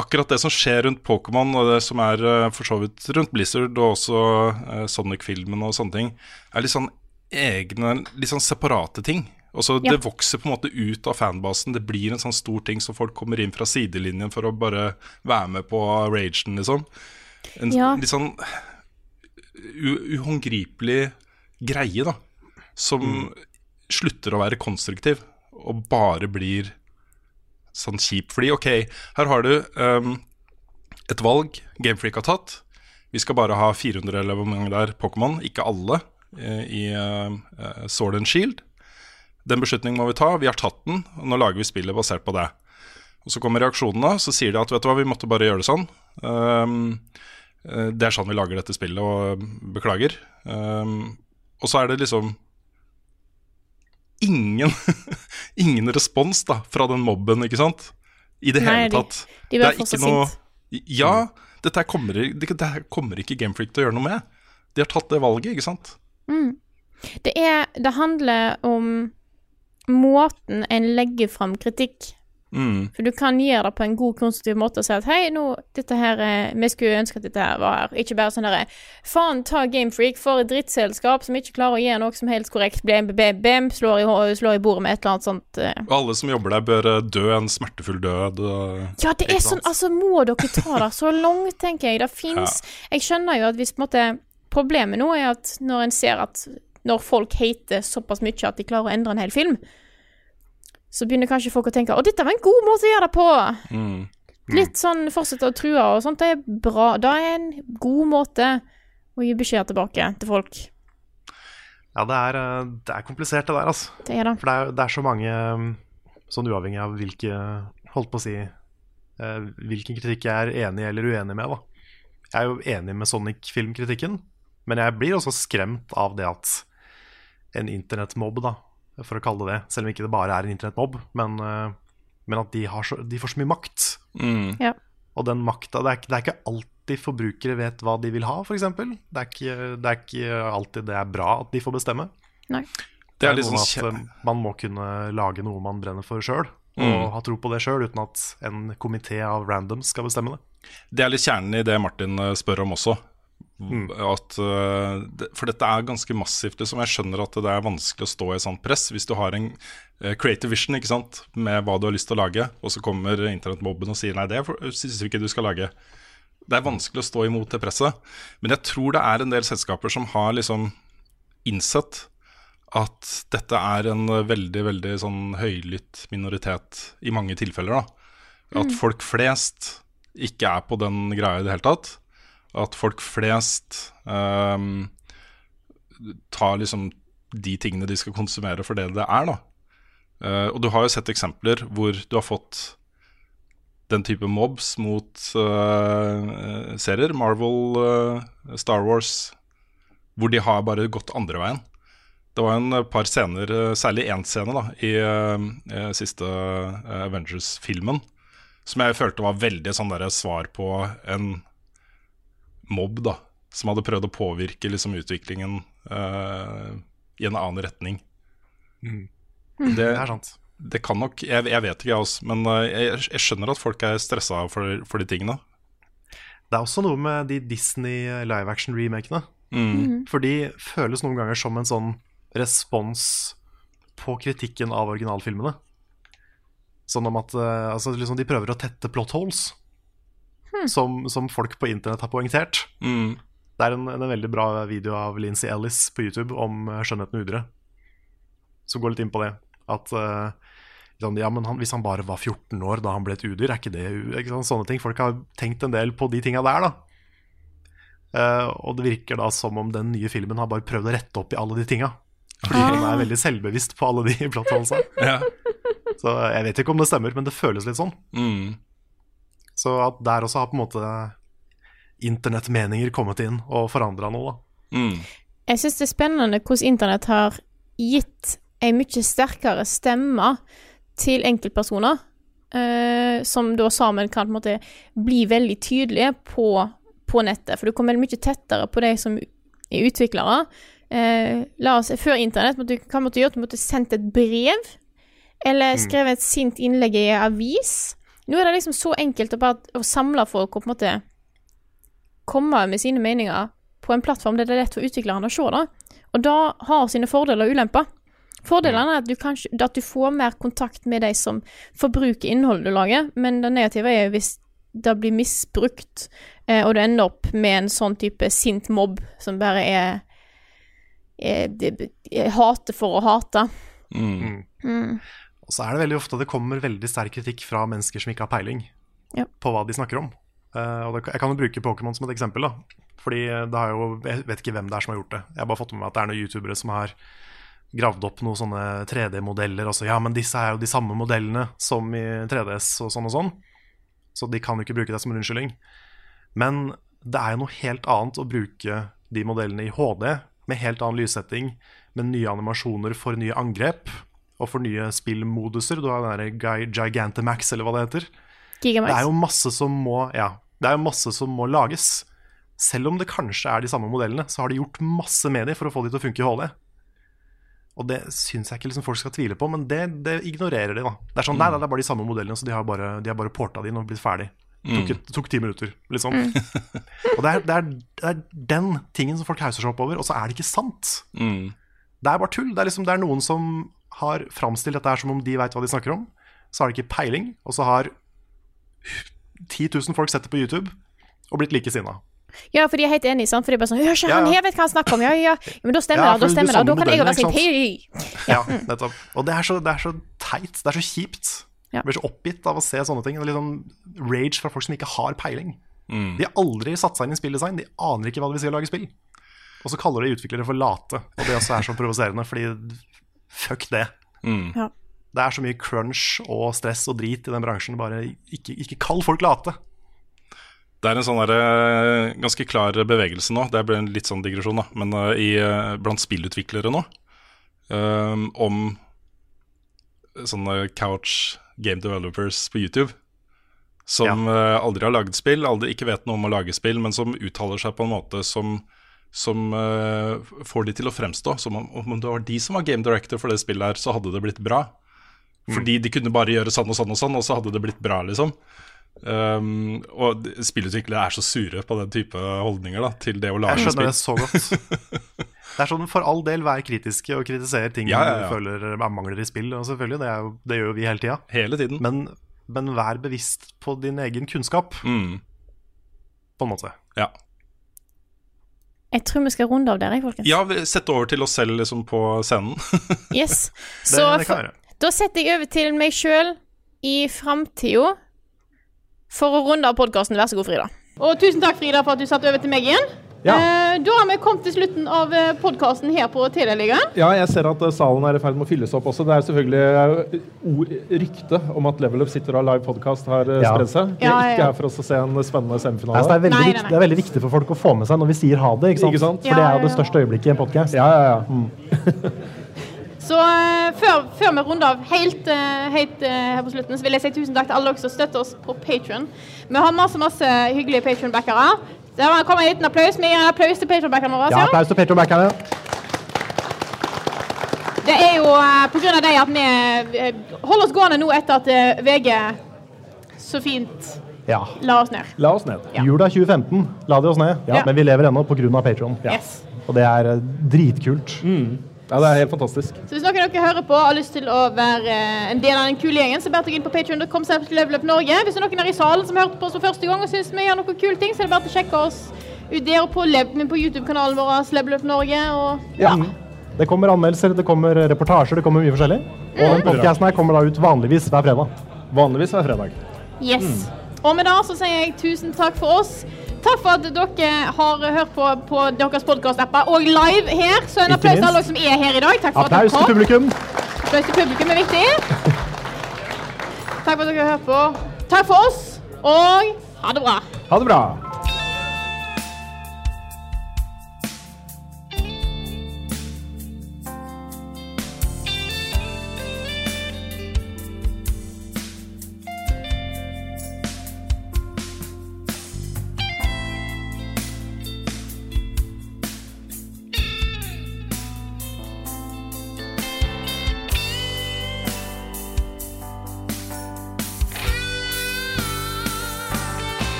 akkurat det som skjer rundt Pokémon, og det som er eh, for så vidt rundt Blizzard, og også eh, Sonic-filmen og sånne ting, er litt sånn egne, litt sånn separate ting. Og så Ja. Det vokser på en måte ut av fanbasen. Det blir en sånn stor ting som folk kommer inn fra sidelinjen for å bare være med på ragen, liksom. En Ja. litt sånn uhåndgripelig greie, da. Som slutter å være konstruktiv, og bare blir sånn kjip. Fordi ok, her har du um, et valg Gamefreak har tatt. Vi skal bare ha 400 eller hvor mange det er Pokémon, ikke alle, eh, i uh, Sword and Shield. Den beslutningen må vi ta. Vi har tatt den, og nå lager vi spillet basert på det. Og Så kommer reaksjonene, så sier de at vet du hva, vi måtte bare gjøre det sånn. Eh, det er sånn vi lager dette spillet, og beklager. Um, og så er det liksom ingen, <laughs> ingen respons da fra den mobben, ikke sant? I det Nei, hele tatt. de Det var er ikke noe sint. Ja, dette kommer, det, det her kommer ikke Gamefreak til å gjøre noe med. De har tatt det valget, ikke sant? Mm. Det er Det handler om måten en legger fram kritikk. Mm. For du kan gjøre det på en god, konstruktiv måte og si at hei, nå, dette her eh, Vi skulle ønske at dette her var her. Ikke bare sånn derre Faen ta Gamefreak for et drittselskap som ikke klarer å gjøre noe som helst korrekt. Blim, bim, bim, slår i, slår i bordet med et eller annet sånt. eh. Og alle som jobber der, bør eh, dø en smertefull død. og- Ja, det er sånn, altså må dere ta det så langt, tenker jeg. Det <laughs> fins Jeg skjønner jo at hvis på en måte Problemet nå er at når en ser at når folk hater såpass mye at de klarer å endre en hel film, så begynner kanskje folk å tenke å, dette var en god måte å gjøre det på. Mm. Litt sånn fortsette å true og sånt, det er bra. Det er en god måte å gi beskjed tilbake til folk. Ja, det er, eh, det er komplisert, det der, altså. Det er det. For det er, det er så mange, um, sånn uavhengig av hvilke Holdt på å si eh, hvilken kritikk jeg er enig eller uenig med, da. Jeg er jo enig med Sonic-filmkritikken, men jeg blir også skremt av det at en internettmobb, da, for å kalle det det, selv om ikke det bare er en internettmobb, men, eh, men at de, har så, de får så mye makt. Mm. Ja. Og den makta det, er ikke- det er ikke alltid forbrukere vet hva de vil ha, f.eks. Det, er ikke- det er ikke alltid det er bra at de får bestemme. Nei. Det er det er liksom sånn at eh, man må kunne lage noe man brenner for sjøl, og Mm. ha tro på det sjøl, uten at en komité av randoms skal bestemme det. Det er litt kjernen i det Martin eh, spør om også. Mm. At, eh, for dette er ganske massivt. Liksom. Jeg skjønner at det er vanskelig å stå i sånt press hvis du har en eh, creative vision ikke sant? med hva du har lyst til å lage, og så kommer internettmobben og sier nei, det syns vi ikke du skal lage. Det er vanskelig å stå imot det presset. Men jeg tror det er en del selskaper som har liksom innsett at dette er en veldig veldig sånn høylytt minoritet i mange tilfeller. da At Mm. folk flest ikke er på den greia i det hele tatt. At folk flest um, tar liksom de tingene de skal konsumere for det det er. da Uh, Og du har jo sett eksempler hvor du har fått den type mobs mot uh, serier. Marvel, uh, Star Wars, hvor de har bare gått andre veien. Det var en par scener, særlig én scene da, i uh, siste Avengers-filmen, som jeg følte var veldig sånn der svar på en mobb, da. Som hadde prøvd å påvirke liksom, utviklingen uh, i en annen retning. Mm. Det, Det er sant. Det kan nok Jeg, jeg vet ikke, jeg også, men eh, jeg, jeg skjønner at folk er stressa for, for de tingene. Det er også noe med de Disney live action-remakene. Mm. For de føles noen ganger som en sånn respons på kritikken av originalfilmene. Sånn om at eh, altså, liksom, de prøver å tette plot holes, som, som folk på internett har poengtert. Mm. Det er en, en veldig bra video av Lincy Ellis på YouTube om eh, 'Skjønnheten udre', som går litt inn på det. At sånn, ja, men han, hvis han bare var 14 år da han ble et udyr, er ikke det ikke sant? Sånne ting. Folk har tenkt en del på de tinga der, da. Uh, og det virker da som om den nye filmen har bare prøvd å rette opp i alle de tinga. Fordi han er veldig selvbevisst på alle de <laughs> plattformene. Ja. Så jeg vet ikke om det stemmer, men det føles litt sånn. Mm. Så at der også har på en måte internettmeninger kommet inn og forandra noe, da. Mm. Jeg syns det er spennende hvordan internett har gitt ei mye sterkere stemme til enkeltpersoner, eh, som da sammen kan på en måte bli veldig tydelige på, på nettet. For du kommer veldig mye tettere på de som er utviklere. Eh, la oss, Før internett måtte du, hva måtte du gjøre? Du måtte sendt et brev, eller Mm. skrevet et sint innlegg i en avis. Nå er det liksom så enkelt å bare å samle folk og på en måte komme med sine meninger på en plattform der det er lett for utviklerne å se det. Og da har sine fordeler og ulemper. Fordelene er at du, kanskje, at du får mer kontakt med de som forbruker innholdet du lager, men det negative er jo hvis det blir misbrukt, eh, og du ender opp med en sånn type sint mobb som bare er, er, er, er hate for å hate. Mm. Mm. Og så er det veldig ofte det kommer veldig sterk kritikk fra mennesker som ikke har peiling Ja. på hva de snakker om. Uh, og det, jeg kan jo bruke Pokémon som et eksempel. da Fordi det har jo, Jeg vet ikke hvem det er som har gjort det. Jeg har bare fått med meg at det er noen youtubere som har gravd opp noen sånne 3D-modeller. Og så ja, men disse er jo de samme modellene som i 3DS og sånn og sånn. Så de kan jo ikke bruke det som en unnskyldning. Men det er jo noe helt annet å bruke de modellene i HD, med helt annen lyssetting, med nye animasjoner for nye angrep, og for nye spillmoduser. Du har den der Gigantamax, eller hva det heter. Gigamax. Det er jo masse som må, ja, det er jo masse som må lages. Selv om det kanskje er de samme modellene, så har de gjort masse med dem for å få de til å funke i HD. Og det syns jeg ikke liksom folk skal tvile på, men det, det ignorerer de. da Det er sånn, nei, nei, det er bare de samme modellene, så de har bare, de har bare porta de inn og blitt ferdig. Det tok, Mm. et- tok ti minutter, liksom. Mm. <laughs> og det er, det, er, det er den tingen som folk hauser seg opp over, og så er det ikke sant. Mm. Det er bare tull. Det er, liksom, det er noen som har framstilt dette her som om de veit hva de snakker om. Så har de ikke peiling, og så har 10 000 folk sett det på YouTube og blitt like sinna. Ja, for de er helt enige, sant? For de er bare sånn Hør ikke, han ja. her vet hva han snakker om. Ja, ja. ja men da stemmer Ja, det, da stemmer det. Da kan jeg jo være modellen, sånn hei. Ja, nettopp. Og det er, så, det er så teit. Det er så kjipt. Ja. Jeg blir så oppgitt av å se sånne ting. Det er litt sånn rage fra folk som ikke har peiling. Mm. De har aldri satt seg inn i spilldesign. De aner ikke hva det vil si å lage spill. Og så kaller de utviklere for late. Og det også er så provoserende, fordi fuck det. Mm. Ja. Det er så mye crunch og stress og drit i den bransjen. Bare ikke, ikke kall folk late. Det er en sånn der, eh, ganske klar bevegelse nå, det ble en litt sånn digresjon, da, men eh, i, eh, blant spillutviklere nå, um, om sånne couch game developers på YouTube, som eh, aldri har laget spill, aldri ikke vet noe om å lage spill, men som uttaler seg på en måte som, som uh, får de til å fremstå som om, om det var de som var game director for det spillet her, så hadde det blitt bra. Fordi de kunne bare gjøre sånn og sånn og sånn, og så hadde det blitt bra, liksom. Um, og spillutviklere er så sure på den type holdninger da, til det å lage Jeg skjønner det så godt. <laughs> Det er sånn, For all del, vær kritiske og kritisere ting Ja, ja, ja. du føler er mangler i spill. Og selvfølgelig, det, er jo, det gjør jo vi hele tida. Hele tiden. Men, men vær bevisst på din egen kunnskap, Mm. på en måte. Ja. Jeg tror vi skal runde av der, jeg, folkens. ja, vi- sette over til oss selv liksom på scenen. <laughs> Yes. Så det det da setter jeg over til meg sjøl i framtida for å runde av podkasten. Vær så god, Frida. Og tusen takk, Frida, for at du satt over til meg igjen. Ja. Eh, da har vi kommet til slutten av podkasten her på Telialigaen. Ja, jeg ser at eh, salen er i ferd med å fylles opp også. Det er selvfølgelig eh, ord, rykte om at Level Up sitter og har live podcast har eh, Ja. spredd seg. Vi er ikke her for oss å se en spennende semifinale. Altså, det, er veldig, Nei, nei, nei. det er veldig viktig for folk å få med seg når vi sier ha det. Ikke sant? Ikke sant? For det er jo det største øyeblikket i en podkast. Ja, ja, ja. <laughs> Så eh, før, før vi runder av helt, eh, helt eh, her på slutten, så vil jeg si tusen takk til alle dere som støtter oss på Patron. Vi har masse masse hyggelige Patron-backere. Så var, kom en liten applaus. Vi gir en applaus til Patron-backerne våre. Ja, applaus til Patron-backerne. Det er jo eh, av det at vi eh, holder oss gående nå etter at eh, VG så fint Ja. la oss ned. La oss ned. Jula 2015 la de oss ned, Ja. men vi lever ennå pga. Patron. Yes. Og det er dritkult. dritkult. Ja, det er helt fantastisk. Så hvis noen av dere hører på og har lyst til å være eh, en del av den kule gjengen, så bare deg inn på patreon.com. Hvis det er noen her i salen som hørte på oss for første gang og syns vi gjør noen kule ting, så er det bare å sjekke oss ut der og på, på YouTube-kanalen vår Level Up Norge. Og Ja. Det kommer anmeldelser, det kommer reportasjer, det kommer mye forskjellig. Og mm. podkasten her kommer da ut vanligvis hver fredag. Vanligvis hver fredag. yes. Og med det så sier jeg tusen takk for oss. Takk for at dere har hørt på, på deres podkast-apper og live her. Så en applaus til alle som er her i dag. Takk for Applaus at dere kom. Applaus til publikum er viktig. <laughs> Takk for at dere har hørt på. Takk for oss, og ha det bra. Ha det bra.